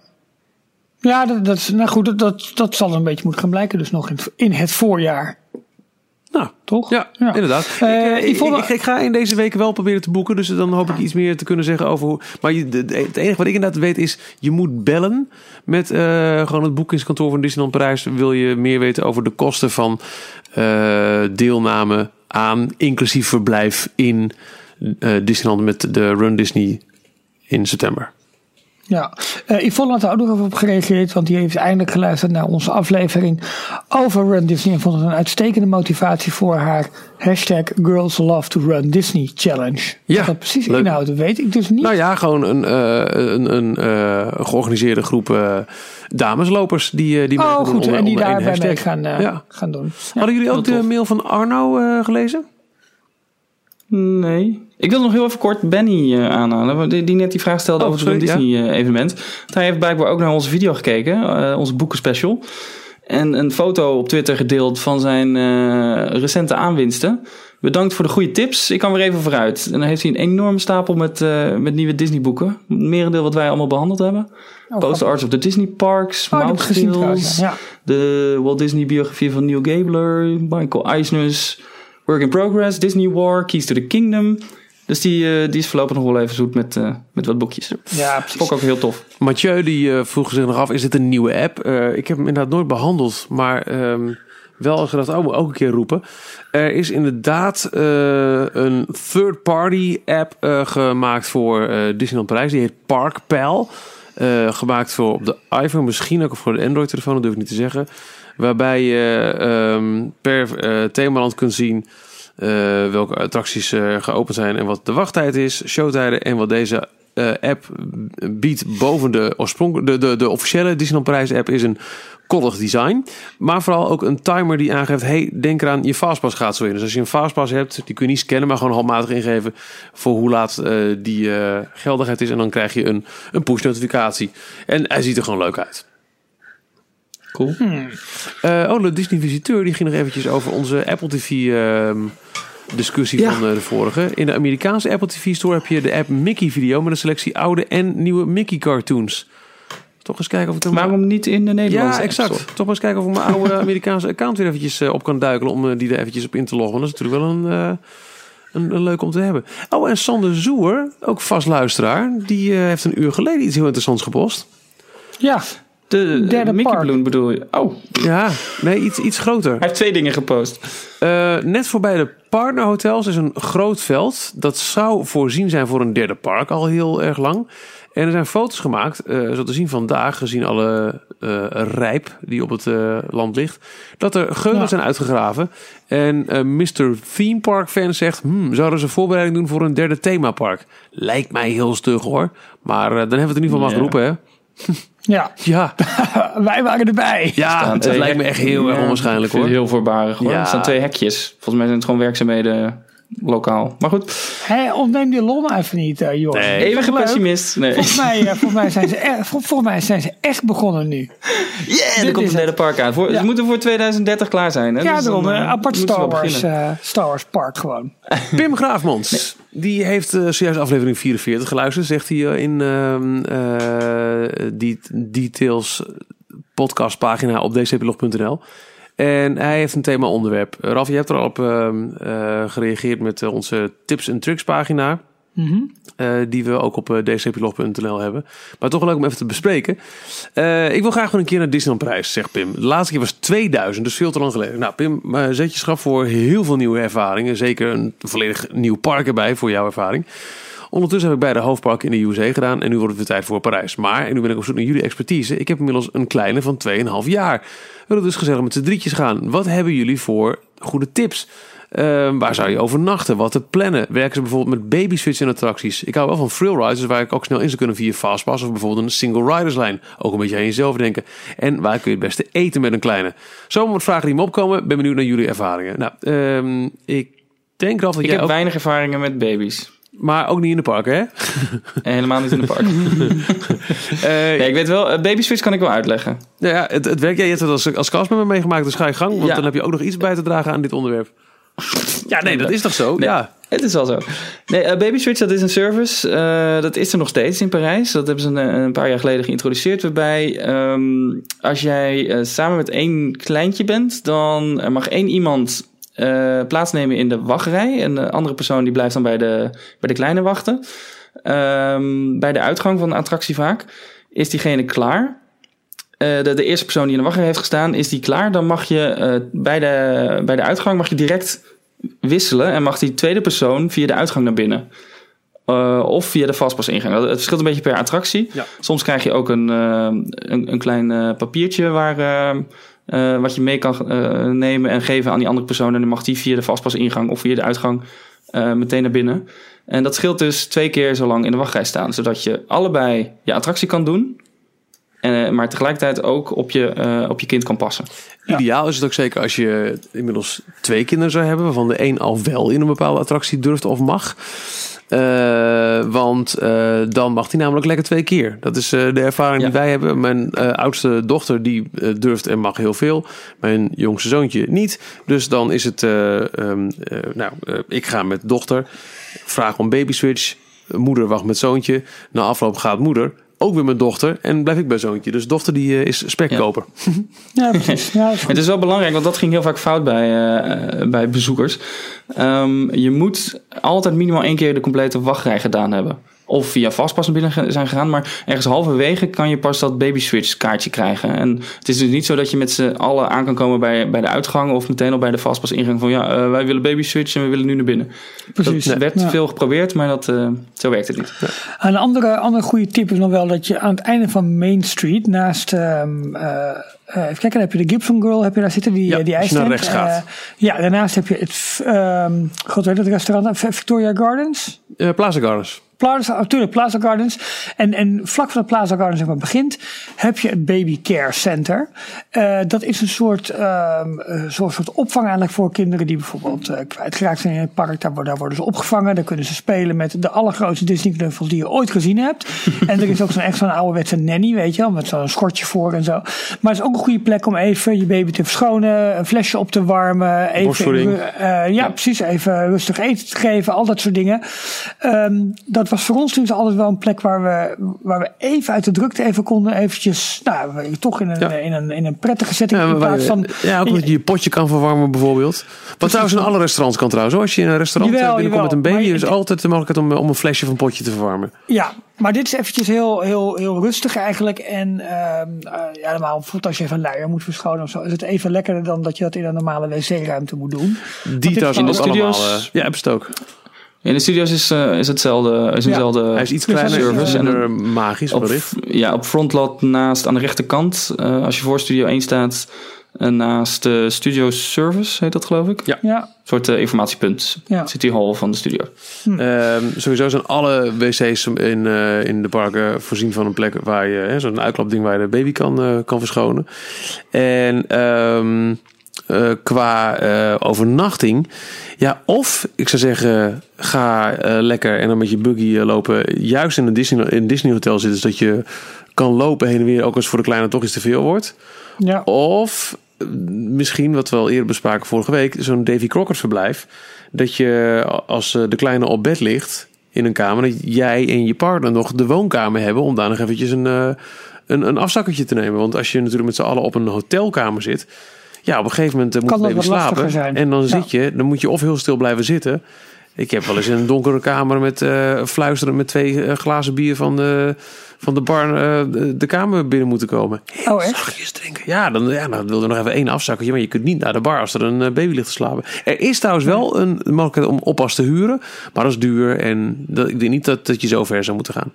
Ja, dat, dat, is, nou goed, dat, dat, dat zal een beetje moeten gaan blijken. Dus nog in, in het voorjaar. Nou, Toch? Ja, Ja. inderdaad. Eh, ik, ik, ik, ik ga in deze week wel proberen te boeken. Dus dan hoop ik iets meer te kunnen zeggen over hoe... Maar je, de- de- het enige wat ik inderdaad weet is... Je moet bellen met gewoon het boekingskantoor van Disneyland Parijs. Wil je meer weten over de kosten van deelname aan... inclusief verblijf in eh, Disneyland met de Run Disney in september. Ja, Eh Yvonne had er ook nog even op gereageerd, want die heeft eindelijk geluisterd naar onze aflevering over Run Disney en vond het een uitstekende motivatie voor haar hashtag Girls Love to Run Disney Challenge. Ja, Wat dat precies leuk. inhoudt, weet ik dus niet. Nou ja, gewoon een, eh, een, een eh, georganiseerde groep eh, dameslopers die, die mee oh, doen goed, onder- en die daarbij mee hashtag. gaan, Ja. gaan doen. Hadden jullie ook de tof. mail van Arno eh, gelezen? Nee. Ik wil nog heel even kort Benny eh, aanhalen. Die, die net die vraag stelde Oh, over het sorry, Disney eh, evenement. Want hij heeft blijkbaar ook naar onze video gekeken. eh, onze boekenspecial. En een foto op Twitter gedeeld van zijn eh, recente aanwinsten. Bedankt voor de goede tips. Ik kan weer even vooruit. En dan heeft hij een enorme stapel met, eh, met nieuwe Disney boeken. Het merendeel wat wij allemaal behandeld hebben. Oh, Poster Arts of the Disney Parks. Oh, gezien Mouse trouwens. Ja. de Walt Disney biografie van Neil Gabler, Michael Eisner's Work in Progress, Disney War, Keys to the Kingdom. Dus die, eh, die is voorlopig nog wel even zoet met, eh, met wat boekjes. ja, precies. Vond ik ook heel tof. Mathieu die eh, vroeg zich nog af, is dit een nieuwe app? Eh, ik heb hem inderdaad nooit behandeld, maar ehm, wel gedacht, oh, ook een keer roepen. Er is inderdaad eh, een third-party app eh, gemaakt voor eh, Disneyland Parijs. Die heet ParkPal. Eh, gemaakt voor op de iPhone, misschien ook voor de Android-telefoon, dat durf ik niet te zeggen. Waarbij je ehm, per eh, themaland kunt zien welke attracties geopend zijn en wat de wachttijd is, showtijden en wat deze eh, app biedt boven de oorspronkelijke, de, de, de officiële Disneyland Parijs app is een koddig design. Maar vooral ook een timer die aangeeft, hey, denk eraan, je fastpass gaat zo in. Dus als je een fastpass hebt, die kun je niet scannen, maar gewoon handmatig ingeven voor hoe laat eh, die eh, geldigheid is. En dan krijg je een, een push notificatie. En hij ziet er gewoon leuk uit. Cool. Eh, oh, de Disney Visiteur die ging nog eventjes over onze Apple TV ehm, discussie Ja. van eh, de vorige. In de Amerikaanse Apple TV Store heb je de app Mickey Video met een selectie oude en nieuwe Mickey cartoons. Toch eens kijken of ik er Waarom niet in de Nederlandse Ja, exact. Store? Toch maar eens kijken of ik mijn oude (laughs) Amerikaanse account weer eventjes eh, op kan duikelen om die er eventjes op in te loggen. Dat is natuurlijk wel een, een, een leuk om te hebben. Oh, en Sander Zoer, ook vast luisteraar, die heeft een uur geleden iets heel interessants gepost. Ja, De Derde Mickey park. Bedoel je? Oh, Ja, nee, iets, iets groter. hij heeft twee dingen gepost. Eh, net voorbij de partnerhotels is een groot veld. Dat zou voorzien zijn voor een derde park al heel erg lang. En er zijn foto's gemaakt, eh, zo te zien vandaag, gezien alle eh, rijp die op het land ligt, dat er geulen Ja. zijn uitgegraven. En Mr. Theme Park fan zegt, hmm, zouden ze voorbereiding doen voor een derde themapark? Lijkt mij heel stug hoor. Maar dan hebben we het in ieder geval maar Ja. geroepen hè. Ja. Ja, (laughs) wij waren erbij. ja het lijkt me echt heel erg onwaarschijnlijk hoor. het Heel voorbarig hoor. Ja. Er staan twee hekjes. Volgens mij zijn het gewoon werkzaamheden lokaal. Maar goed, Hé, ontneem die lol even niet, eh joh. Nee. even Leuk. pessimist. Nee. Volgens mij, eh, volgens, mij zijn ze echt, vol- volgens mij zijn ze echt begonnen nu. (laughs) Yeah, er Dit komt een derde park aan. Voor, Ja. Ze moeten voor 2030 klaar zijn. Hè? Ja, Dus daarom. dan, Een eh, apart Star Wars, beginnen. eh, Star Wars park gewoon. (laughs) Pim Graafmans, die heeft eh, zojuist aflevering 44 geluisterd. Zegt hij eh, in ehm eh, die details podcastpagina op dcplog.nl. En hij heeft een thema onderwerp. Raf, je hebt er al op ehm, eh, gereageerd met eh, onze tips en tricks pagina. eh, die we ook op eh, dcplog.nl hebben. Maar toch leuk om even te bespreken. Ik wil graag gewoon een keer naar Disneyland Parijs, zegt Pim. De laatste keer was 2000, dus veel te lang geleden. Nou, Pim, eh, zet je schrap voor heel veel nieuwe ervaringen. Zeker een volledig nieuw park erbij voor jouw ervaring. Ondertussen heb ik beide hoofdparken in de USA gedaan en nu wordt het weer tijd voor Parijs. Maar, en nu ben ik op zoek naar jullie expertise, ik heb inmiddels een kleine van 2,5 jaar. We willen dus gezellig met z'n drietjes gaan. Wat hebben jullie voor goede tips? Ehm, waar zou je overnachten? Wat te plannen? Werken ze bijvoorbeeld met baby switch en attracties? Ik hou wel van thrill rides, dus waar ik ook snel in zou kunnen via Fastpass of bijvoorbeeld een single riders lijn. Ook een beetje aan jezelf denken. En waar kun je het beste eten met een kleine? Zomaar wat vragen die me opkomen. Ben benieuwd naar jullie ervaringen. Nou, ehm, ik denk dat Ik jij heb ook, weinig ervaringen met baby's. Maar ook niet in de parken, hè? (laughs) Helemaal niet in de park. (laughs) nee, ik weet wel, eh, baby switch kan ik wel uitleggen. Nou ja, het, het werk, jij hebt het als, als me meegemaakt, dus ga je gang. Want Ja. dan heb je ook nog iets bij te dragen aan dit onderwerp. Ja, nee, dat is toch zo? Nee. Ja. Het is wel zo. Nee, eh, Baby Switch, dat is een service. dat is er nog steeds in Parijs. Dat hebben ze een, een paar jaar geleden geïntroduceerd. Waarbij ehm, als jij samen met één kleintje bent, dan mag één iemand eh, plaatsnemen in de wachtrij. En de andere persoon die blijft dan bij de, bij de kleine wachten. Ehm, bij de uitgang van de attractie vaak is diegene klaar. Eh, de, de eerste persoon die in de wachtrij heeft gestaan, is die klaar. Dan mag je eh, bij, de, bij de uitgang mag je direct wisselen. En mag die tweede persoon via de uitgang naar binnen. Of via de vastpasingang. Dat- Het verschilt een beetje per attractie. Ja. Soms krijg je ook een, een, een klein papiertje waar, eh, wat je mee kan eh, nemen en geven aan die andere persoon. En dan mag die via de vastpasingang of via de uitgang eh, meteen naar binnen. En dat scheelt dus twee keer zo lang in de wachtrij staan. Zodat je allebei je attractie kan doen. En, maar tegelijkertijd ook op je, op je kind kan passen. Ideaal is het ook zeker als je inmiddels twee kinderen zou hebben, waarvan de een al wel in een bepaalde attractie durft of mag. Eh, want eh, dan mag hij namelijk lekker twee keer. Dat is eh, de ervaring die wij hebben. Mijn oudste dochter die durft en mag heel veel. Mijn jongste zoontje niet. Dus dan is het, eh, ehm, eh, nou, ik ga met dochter, vraag om baby switch. Moeder wacht met zoontje. Na afloop gaat moeder ook weer met dochter en blijf ik bij zoontje. Dus dochter die eh, is spekkoper. Ja, (laughs) precies. Ja, is. Het is wel belangrijk, want dat ging heel vaak fout bij, eh, bij bezoekers. Ehm, je moet altijd minimaal één keer de complete wachtrij gedaan hebben. Of via vastpas naar binnen zijn gegaan. Maar ergens halverwege kan je pas dat baby switch kaartje krijgen. En het is dus niet zo dat je met z'n allen aan kan komen bij, bij de uitgang. Of meteen al bij de vastpas ingang van ja, eh, wij willen baby switch en we willen nu naar binnen. Precies. Dat werd Ja. veel geprobeerd, maar dat, eh, zo werkt het niet. Een andere, andere goede tip is nog wel dat je aan het einde van Main Street, naast, ehm, eh, even kijken, dan heb je de Gibson Girl, heb je daar zitten, die, Ja, die als je naar ijstent. rechts gaat. Ja, daarnaast heb je het, ehm god weet het restaurant, Victoria Gardens. Eh, Plaza Gardens. Plaza, natuurlijk, Plaza Gardens. En, en vlak voor de Plaza Gardens zeg maar, begint, heb je het Baby Care Center. Eh, dat is een soort, ehm, eh, soort, soort opvang eigenlijk voor kinderen die bijvoorbeeld eh, kwijtgeraakt zijn in het park. Daar, worden- daar worden ze opgevangen. Daar kunnen ze spelen met de allergrootste Disney knuffels die je ooit gezien hebt. (laughs) en er is ook zo'n echt zo'n ouderwetse nanny, weet je wel, met zo'n schortje voor en zo. Maar het is ook een goede plek om even je baby te verschonen, een flesje op te warmen. Even, eh, ja, precies. Even rustig eten te geven, al dat soort dingen. Ehm, dat was voor ons dus altijd wel een plek waar we, waar we even uit de drukte even konden. Eventjes, nou, toch in een, Ja. in een, in een prettige setting. Ja, in waar plaats van, ja, ook dat je je potje kan verwarmen bijvoorbeeld. Wat trouwens in alle restaurants kan trouwens. Als je in een restaurant Jawel, eh, binnenkomt met een baby, is altijd de mogelijkheid om, om een flesje van potje te verwarmen. Ja, maar dit is eventjes heel, heel, heel rustig eigenlijk. En eh, ja, normaal bijvoorbeeld als je even een luier moet verschonen of zo, is het even lekkerder dan dat je dat in een normale wc-ruimte moet doen. Die trouwens in de studio's- eh, ja, heb het ook. In de studio's is, eh, is hetzelfde. Is Ja. eenzelfde Hij is iets kleiner service eh, en er magisch op, wellicht. ja, op frontlot naast aan de rechterkant. eh, als je voor Studio 1 staat. En naast de Studio Service heet dat geloof ik. Ja. Ja, Een soort eh, informatiepunt. Ja. City Hall van de studio. Ehm, sowieso zijn alle wc's in, eh, in de parken voorzien van een plek waar je hè, zo'n uitklapding waar je de baby kan, eh, kan verschonen. En ehm, eh, qua eh, overnachting, ja, of ik zou zeggen, ga eh, lekker en dan met je buggy lopen, juist in een Disney, in een Disney hotel zitten, zodat je kan lopen heen en weer, ook als voor de kleine toch iets te veel wordt. ja. Of misschien, wat we al eerder bespraken vorige week, zo'n Davy Crockett verblijf. Dat je als de kleine op bed ligt in een kamer, dat jij en je partner nog de woonkamer hebben om daar nog eventjes een, een, een afzakkertje te nemen. Want als je natuurlijk met z'n allen op een hotelkamer zit, ja, op een gegeven moment eh, moet je even slapen. zijn. En dan Ja. zit je, dan moet je of heel stil blijven zitten. Ik heb wel eens in een donkere kamer met eh, fluisteren met twee eh, glazen bier van de, van de bar de, de kamer binnen moeten komen. Oh, echt? Zachtjes drinken. Ja, dan, ja, dan wil er nog even één afzakkertje. Maar je kunt niet naar de bar als er een baby ligt te slapen. Er is trouwens wel een mogelijkheid om oppas te huren. Maar dat is duur. En dat, ik denk niet dat, dat je zo ver zou moeten gaan.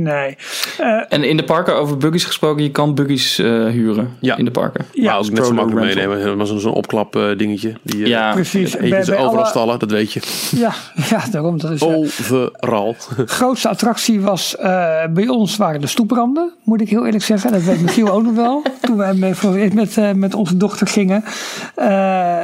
Nee. Eh, En in de parken over buggies gesproken. Je kan buggies eh, huren Ja. in de parken. Ja, maar ook net zo makkelijk meenemen. Helemaal zo'n zo'n opklap eh, dingetje. Die, eh, Ja, precies. Eentje Bij- overal alle- stallen, dat weet je. Ja, (laughs) ja, daarom. Dat is, Overal. (laughs) grootste attractie was eh, bij ons waren de stoepranden, moet ik heel eerlijk zeggen. Dat weet Michiel ook nog wel. Toen wij met, met, eh, met onze dochter gingen. Eh,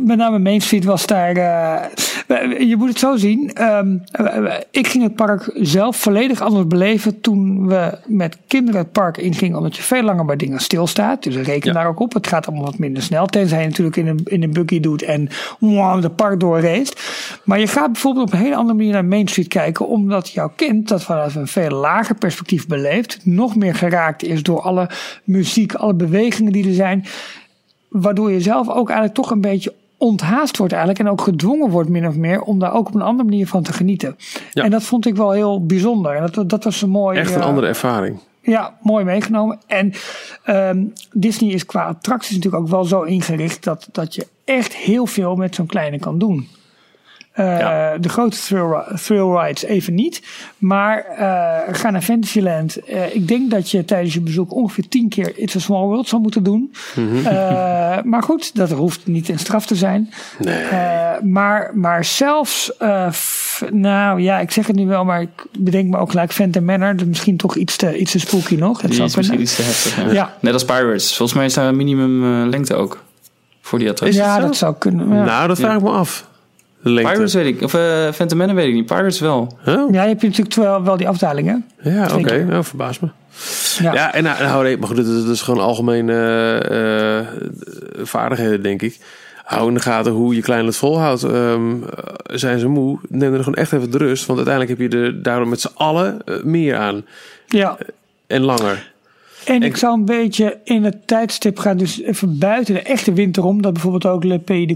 met name Main Street was daar. eh, je moet het zo zien. ehm, eh, ik ging het park zelf volledig anders beleven toen we met kinderen het park ingingen. Omdat je veel langer bij dingen stilstaat. Dus reken Ja. daar ook op. Het gaat allemaal wat minder snel. Tenzij je natuurlijk in een, in een buggy doet en wow, de park doorrace. Maar je gaat bijvoorbeeld op een hele andere manier naar Main Street kijken. Omdat jouw kind dat vanuit een veel lager perspectief beleeft. Nog meer geraakt is door alle muziek, alle bewegingen die er zijn. Waardoor je zelf ook eigenlijk toch een beetje onthaast wordt eigenlijk en ook gedwongen wordt min of meer om daar ook op een andere manier van te genieten. Ja. En dat vond ik wel heel bijzonder. En dat, dat was een mooi. Echt een eh, andere ervaring. Ja, mooi meegenomen. En ehm, Disney is qua attracties natuurlijk ook wel zo ingericht dat, dat je echt heel veel met zo'n kleine kan doen. Eh, Ja. De grote thrill, ri- thrill rides even niet. Maar eh, ga naar Fantasyland. Eh, ik denk dat je tijdens je bezoek ongeveer tien keer It's a Small World zou moeten doen. Mhm. Eh, maar goed, dat hoeft niet in straf te zijn. Nee. Eh, maar, maar zelfs, eh, f- nou ja, ik zeg het nu wel, maar ik bedenk me ook gelijk Phantom Manor. Dus misschien toch iets te, iets te spooky nog. Dat is misschien iets te heftig. Ja. Ja. Net als Pirates. Volgens mij is daar een minimum eh, lengte ook. Voor die attractie. Ja, zo? dat zou kunnen. Ja. Nou, dat vraag ik me af. Lengte. Pirates weet ik. Of Phantom Manor weet ik niet. Pirates wel. Oh, Ja, je hebt natuurlijk wel, wel die afdalingen. ja, oké. Nou, verbaas me. Ja. Ja, en nou, nee, maar goed, dat is, dat is gewoon algemene eh, eh, vaardigheden, denk ik. Hou in de gaten hoe je klein het volhoudt. Ehm, zijn ze moe, neem er gewoon echt even de rust. Want uiteindelijk heb je er daardoor met z'n allen meer aan. ja. En langer. En ik zou een beetje in het tijdstip gaan, dus even buiten de echte winter om. Dat bijvoorbeeld ook Le Pays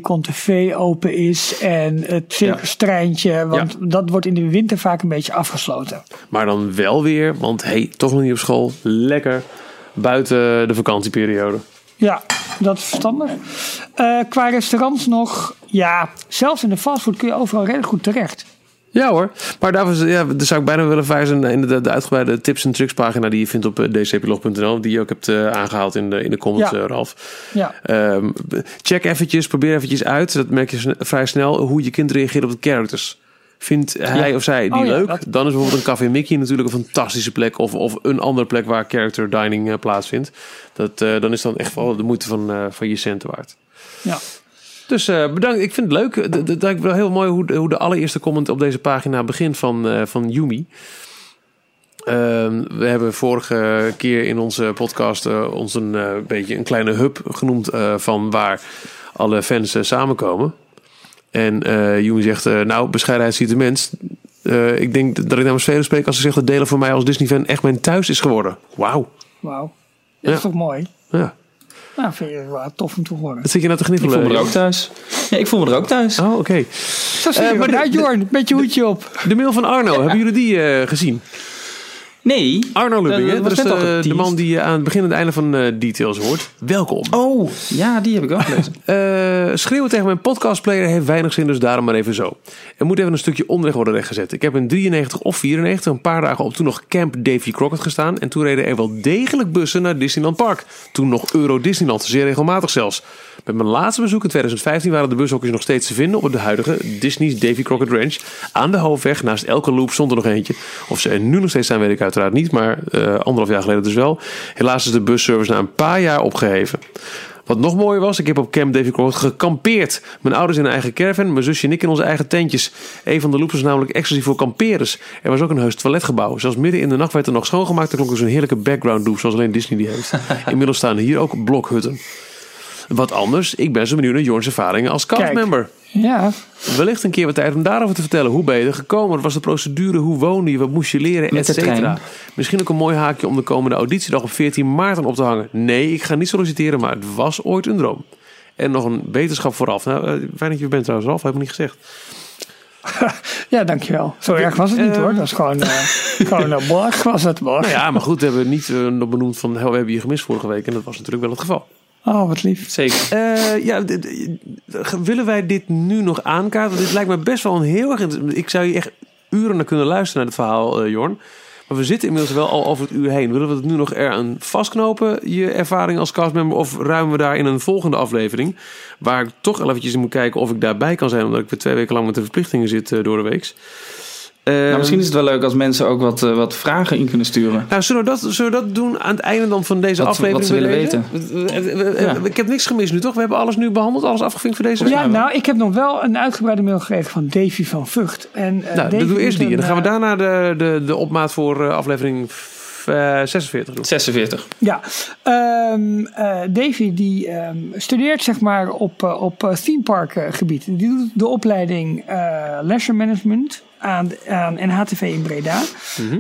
de open is en het circustreintje. Want dat wordt in de winter vaak een beetje afgesloten. Maar dan wel weer, want hey, toch nog niet op school. Lekker buiten de vakantieperiode. Ja, dat is verstandig. Eh, qua restaurants nog, ja, zelfs in de fastfood kun je overal redelijk goed terecht. Ja hoor, maar daarvoor ja, daar zou ik bijna willen verwijzen naar de, de uitgebreide tips en tricks pagina die je vindt op eh, dcplog.nl. Die je ook hebt eh, aangehaald in de, in de comments, Ja. eh, Ralf. Ja, Ehm, check eventjes, probeer eventjes uit. Dat merk je vrij snel hoe je kind reageert op de characters. Vindt hij of zij die Oh ja, leuk? dat- Dan is bijvoorbeeld een Café Mickey natuurlijk een fantastische plek. Of, of een andere plek waar character dining plaatsvindt. Dat, dan is dan echt wel de moeite van, van je centen waard. ja. Dus eh, bedankt. Ik vind het leuk. Het- Het lijkt wel heel mooi hoe de, hoe de allereerste comment op deze pagina begint van, eh, van Yumi. Ehm, we hebben vorige keer in onze podcast eh, ons een eh, beetje een kleine hub genoemd eh, van waar alle fans eh, samenkomen. En eh Yumi zegt, eh, nou, bescheidenheid ziet de mens. Eh, ik denk dat ik namens velen spreek als ze zegt dat delen voor mij als Disney-fan echt mijn thuis is geworden. Wauw. Wauw. Dat Ja. is toch mooi? Ja. Nou, vind je wel tof om te horen. Wat zit je nou te Ik gniffelen? voel me er ook thuis. Ja, ik voel me er ook thuis. Oh, oké. Zo zie je Eh, maar uit, Jorn, met je hoedje op. De mail van Arno, hebben jullie die eh, gezien? Nee. Arno Lubbing, Dat- hè? dat dat is de, de man die je aan het begin en het einde van eh, Details hoort. Welkom. Oh, ja, die heb ik ook gelezen. Schreeuwen tegen mijn podcastplayer heeft weinig zin, dus daarom maar even zo. Er moet even een stukje onrecht worden rechtgezet. Ik heb in 93 of 94 een paar dagen op toen nog Camp Davy Crockett gestaan. En toen reden er wel degelijk bussen naar Disneyland Park. Toen nog Euro Disneyland, zeer regelmatig zelfs. Met mijn laatste bezoek in 2015 waren de bushokjes nog steeds te vinden op de huidige Disney's Davy Crockett Ranch. Aan de hoofdweg, naast elke loop stond er nog eentje. Of ze er nu nog steeds zijn, weet ik uiteraard niet. Maar eh, anderhalf jaar geleden dus wel. Helaas is de busservice na een paar jaar opgeheven. Wat nog mooier was, ik heb op Camp Davy Crockett gekampeerd. Mijn ouders in een eigen caravan, mijn zusje en ik in onze eigen tentjes. Een van de loops was namelijk exclusief voor kamperers. Er was ook een heus toiletgebouw. Zelfs midden in de nacht werd er nog schoongemaakt. Er klonk dus een heerlijke background loop, zoals alleen Disney die heeft. (laughs) Inmiddels staan hier ook blokhutten. Wat anders, ik ben zo benieuwd naar Jorn's ervaringen als castmember. Ja, Wellicht een keer wat tijd om daarover te vertellen. Hoe ben je er gekomen? Wat was de procedure? Hoe woonde je? Wat moest je leren? Et cetera. Misschien ook een mooi haakje om de komende auditiedag op 14 maart aan op te hangen. Nee, ik ga niet solliciteren, maar het was ooit een droom. En nog een beterschap vooraf. Nou, eh, fijn dat je bent trouwens, Ralf. Heb ik niet gezegd. (laughs) ja, dankjewel. Zo erg was het niet hoor. Dat is gewoon, eh gewoon een borg was het. Nou ja, maar goed, we hebben niet eh, nog benoemd van... "Hel, we hebben je gemist vorige week. En dat was natuurlijk wel het geval. Oh, wat lief. Zeker. Eh, ja, willen wij dit nu nog aankaarten? Want dit lijkt me best wel een heel erg... Ik zou je echt uren naar kunnen luisteren naar het verhaal, eh, Jorn. Maar we zitten inmiddels wel al over het uur heen. Willen we het nu nog eraan vastknopen, je ervaring als castmember? Of ruimen we daar in een volgende aflevering... waar ik toch wel eventjes moet kijken of ik daarbij kan zijn... omdat ik weer twee weken lang met de verplichtingen zit eh, door de week. Nou, misschien is het wel leuk als mensen ook wat, eh, wat vragen in kunnen sturen. Nou, zullen we, dat, zullen we dat doen aan het einde dan van deze Wat- aflevering? wat ze willen bij deze? We- we- we- Ja. Ik heb niks gemist nu, toch? We hebben alles nu behandeld, alles afgevinkt voor deze? Ja, nou, ik heb nog wel een uitgebreide mail gekregen van Davy van Vught. En, eh, Nou, Davy dan doen we eerst is die. En dan gaan we eh, daarna de, de, de opmaat voor eh, aflevering f- eh, 46 doen. 46. Ja, Ehm eh, Davy die ehm, studeert zeg maar op, op theme park gebied. Die doet de opleiding eh, leisure management aan, aan NHTV in Breda.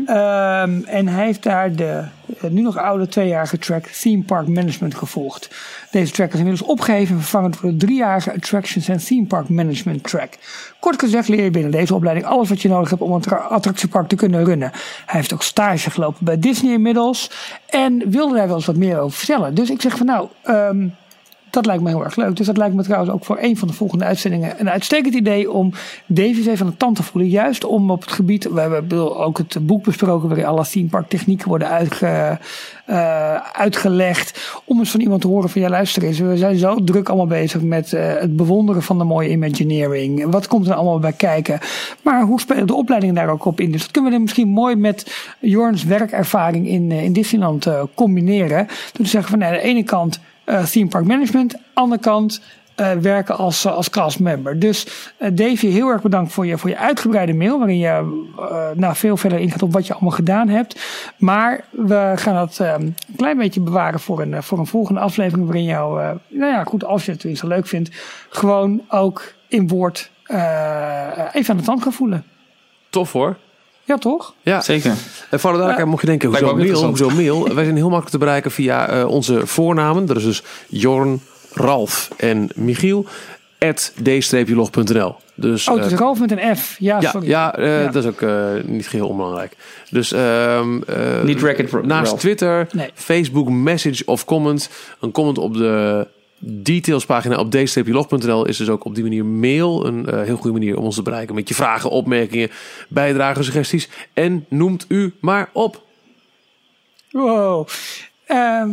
Ehm, en hij heeft daar de eh, nu nog oude tweejarige track Theme Park Management gevolgd. Deze track is inmiddels opgegeven en vervangen door de driejarige Attractions and Theme Park Management track. Kort gezegd leer je binnen deze opleiding alles wat je nodig hebt om een tra- attractiepark te kunnen runnen. Hij heeft ook stage gelopen bij Disney inmiddels en wilde daar wel eens wat meer over vertellen. Dus ik zeg van nou, ehm, dat lijkt me heel erg leuk. Dus dat lijkt me trouwens ook voor een van de volgende uitzendingen een uitstekend idee om even aan de tand te voelen. Juist om op het gebied, we hebben ook het boek besproken waarin alle park technieken worden uitge, eh, uitgelegd. Om eens van iemand te horen van ja luister eens, we zijn zo druk allemaal bezig met eh, het bewonderen van de mooie imagineering. Wat komt er allemaal bij kijken? Maar hoe spelen de opleidingen daar ook op in? Dus dat kunnen we dan misschien mooi met Jorns werkervaring in, eh, in Disneyland combineren. Door te zeggen van aan de ene kant theme park management, andere kant eh, werken als, als castmember. Dus eh Davy, heel erg bedankt voor je, voor je uitgebreide mail, waarin je eh, nou, veel verder ingaat op wat je allemaal gedaan hebt. Maar we gaan dat eh, een klein beetje bewaren voor een, eh, voor een volgende aflevering, waarin jou, eh, nou ja, goed, als je het tenminste leuk vindt, gewoon ook in woord eh, even aan de tand gaan voelen. Tof hoor. Ja, toch? Ja. Zeker. En voor de duidelijkheid mocht je denken, hoezo mail, hoezo (laughs) mail? Wij zijn heel makkelijk te bereiken via eh, onze voornamen. Dat is dus Jorn, Ralf en Michiel. At d-log.nl. Dus, Oh, het is eh, Ralf met een F. Ja, ja, sorry. ja, eh, Ja. dat is ook eh, niet geheel onbelangrijk. Dus ehm, eh, Niet naast Ralph. Twitter, Nee. Facebook, message of comment. Een comment op de detailspagina op d-log.nl is dus ook op die manier mail. Een eh, heel goede manier om ons te bereiken met je vragen, opmerkingen, bijdragen, suggesties. En noemt u maar op. Wow. Ehm,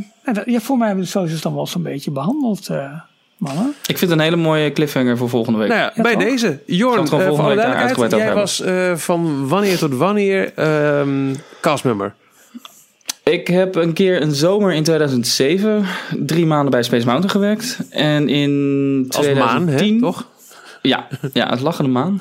ja, voor mij hebben we de socials dan wel zo'n beetje behandeld, eh, mannen. Ik vind het een hele mooie cliffhanger voor volgende week. Nou ja, Ja, bij toch? deze. Jorn, we het gewoon eh, voor volgende alle week daar duidelijkheid, jij was eh, van wanneer tot wanneer ehm castmember? Ik heb een keer een zomer in 2007 drie maanden bij Space Mountain gewerkt. En in Als maan, 2010... hè, toch? Ja, ja, het lachende maan.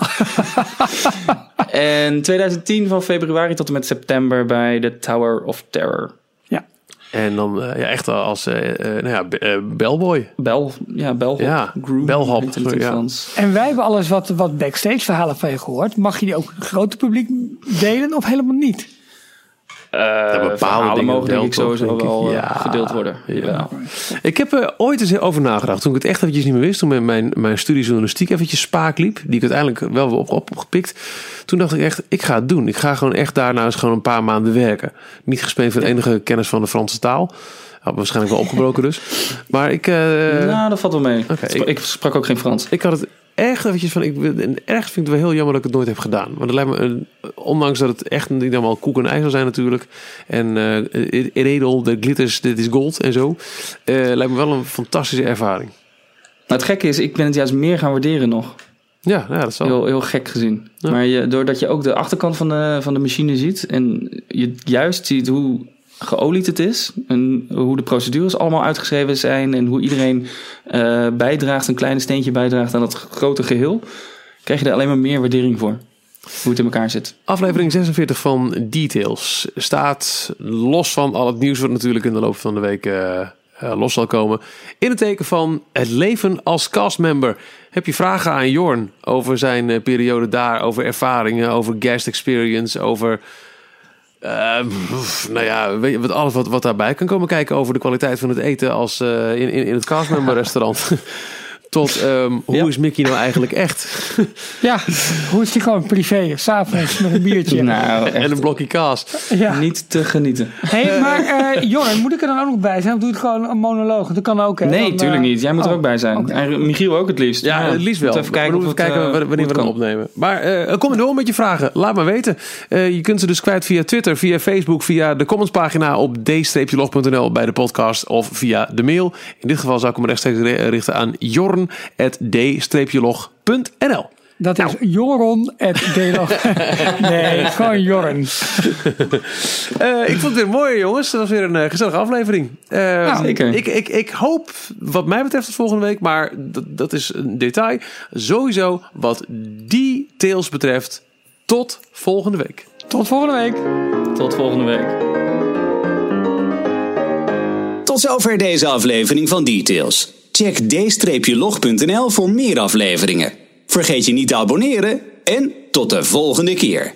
(laughs) en 2010 van februari tot en met september bij de Tower of Terror. Ja. En dan eh, ja, echt als eh, eh, nou ja, be- eh, bellboy. Bel, ja, belhop. Ja, groom, ja. Frans. En wij hebben alles wat, wat backstage verhalen van je gehoord. Mag je die ook grote publiek delen of helemaal niet? Uh, bepaalde mogen denk ik sowieso wel eh, Ja. gedeeld worden. Ja. Ik heb er ooit eens over nagedacht. Toen ik het echt eventjes niet meer wist. Toen mijn, mijn, mijn studie journalistiek eventjes spaak liep. Die ik uiteindelijk wel weer op, op, opgepikt. Toen dacht ik echt, ik ga het doen. Ik ga gewoon echt daarna eens gewoon een paar maanden werken. Niet gespeeld met enige kennis van de Franse taal. Had waarschijnlijk wel opgebroken dus. Maar ik... eh, nou, dat valt wel mee. Ik, ik sprak ook geen Frans. Ik had het echt eventjes van... Ik, en ergens vind ik het wel heel jammer dat ik het nooit heb gedaan. Want het lijkt me... een- ondanks dat het echt niet allemaal koek en ijs zal zijn natuurlijk. En eh redel, de glitters, dit is gold en zo. eh, lijkt me wel een fantastische ervaring. Nou, het gekke is, ik ben het juist meer gaan waarderen nog. Ja, ja dat zal. Heel, heel gek gezien. Ja. Maar je, doordat je ook de achterkant van de, van de machine ziet... en je juist ziet hoe geolied het is... en hoe de procedures allemaal uitgeschreven zijn... en hoe iedereen eh, bijdraagt, een kleine steentje bijdraagt aan het grote geheel... krijg je er alleen maar meer waardering voor. Hoe het in elkaar zit. Aflevering 46 van Details staat los van al het nieuws wat natuurlijk in de loop van de week eh, eh, los zal komen. In het teken van het leven als castmember. Heb je vragen aan Jorn over zijn periode daar, over ervaringen, over guest experience, over pff, nou ja, weet je, wat, alles wat, wat daarbij kan komen kijken over de kwaliteit van het eten als eh, in, in, in het castmember restaurant. (laughs) Tot ehm, hoe Ja. is Mickey nou eigenlijk echt? (laughs) Ja, hoe is die gewoon privé? S'avonds met een biertje. Nou, en een blokje kaas. ja. niet te genieten. Hey, maar eh Jorn, moet ik er dan ook nog bij zijn? Of doe je het gewoon een monoloog? Dat kan ook, hè? Nee, Dan, tuurlijk eh, niet. Jij moet er oh, ook bij zijn. En Michiel ook het liefst. Ja, het liefst wel. Even kijken, we of moeten het, kijken eh, wanneer we kan. opnemen. Maar eh, kom door met je vragen. Laat maar weten. Eh, je kunt ze dus kwijt via Twitter, via Facebook, via de commentspagina op d-log.nl bij de podcast of via de mail. In dit geval zou ik hem rechtstreeks ri- richten aan jorn.d-log.nl. Dat is Joron at Delog. (laughs) nee, gewoon Jorn. Eh, ik vond het weer mooi, jongens. Dat was weer een eh, gezellige aflevering. Eh, zeker. Ik, ik, ik hoop, wat mij betreft, tot volgende week. Maar dat, dat is een detail. Sowieso, wat details betreft, tot volgende week. Tot volgende week. Tot volgende week. Tot zover deze aflevering van Details. Check d-log.nl voor meer afleveringen. Vergeet je niet te abonneren en tot de volgende keer.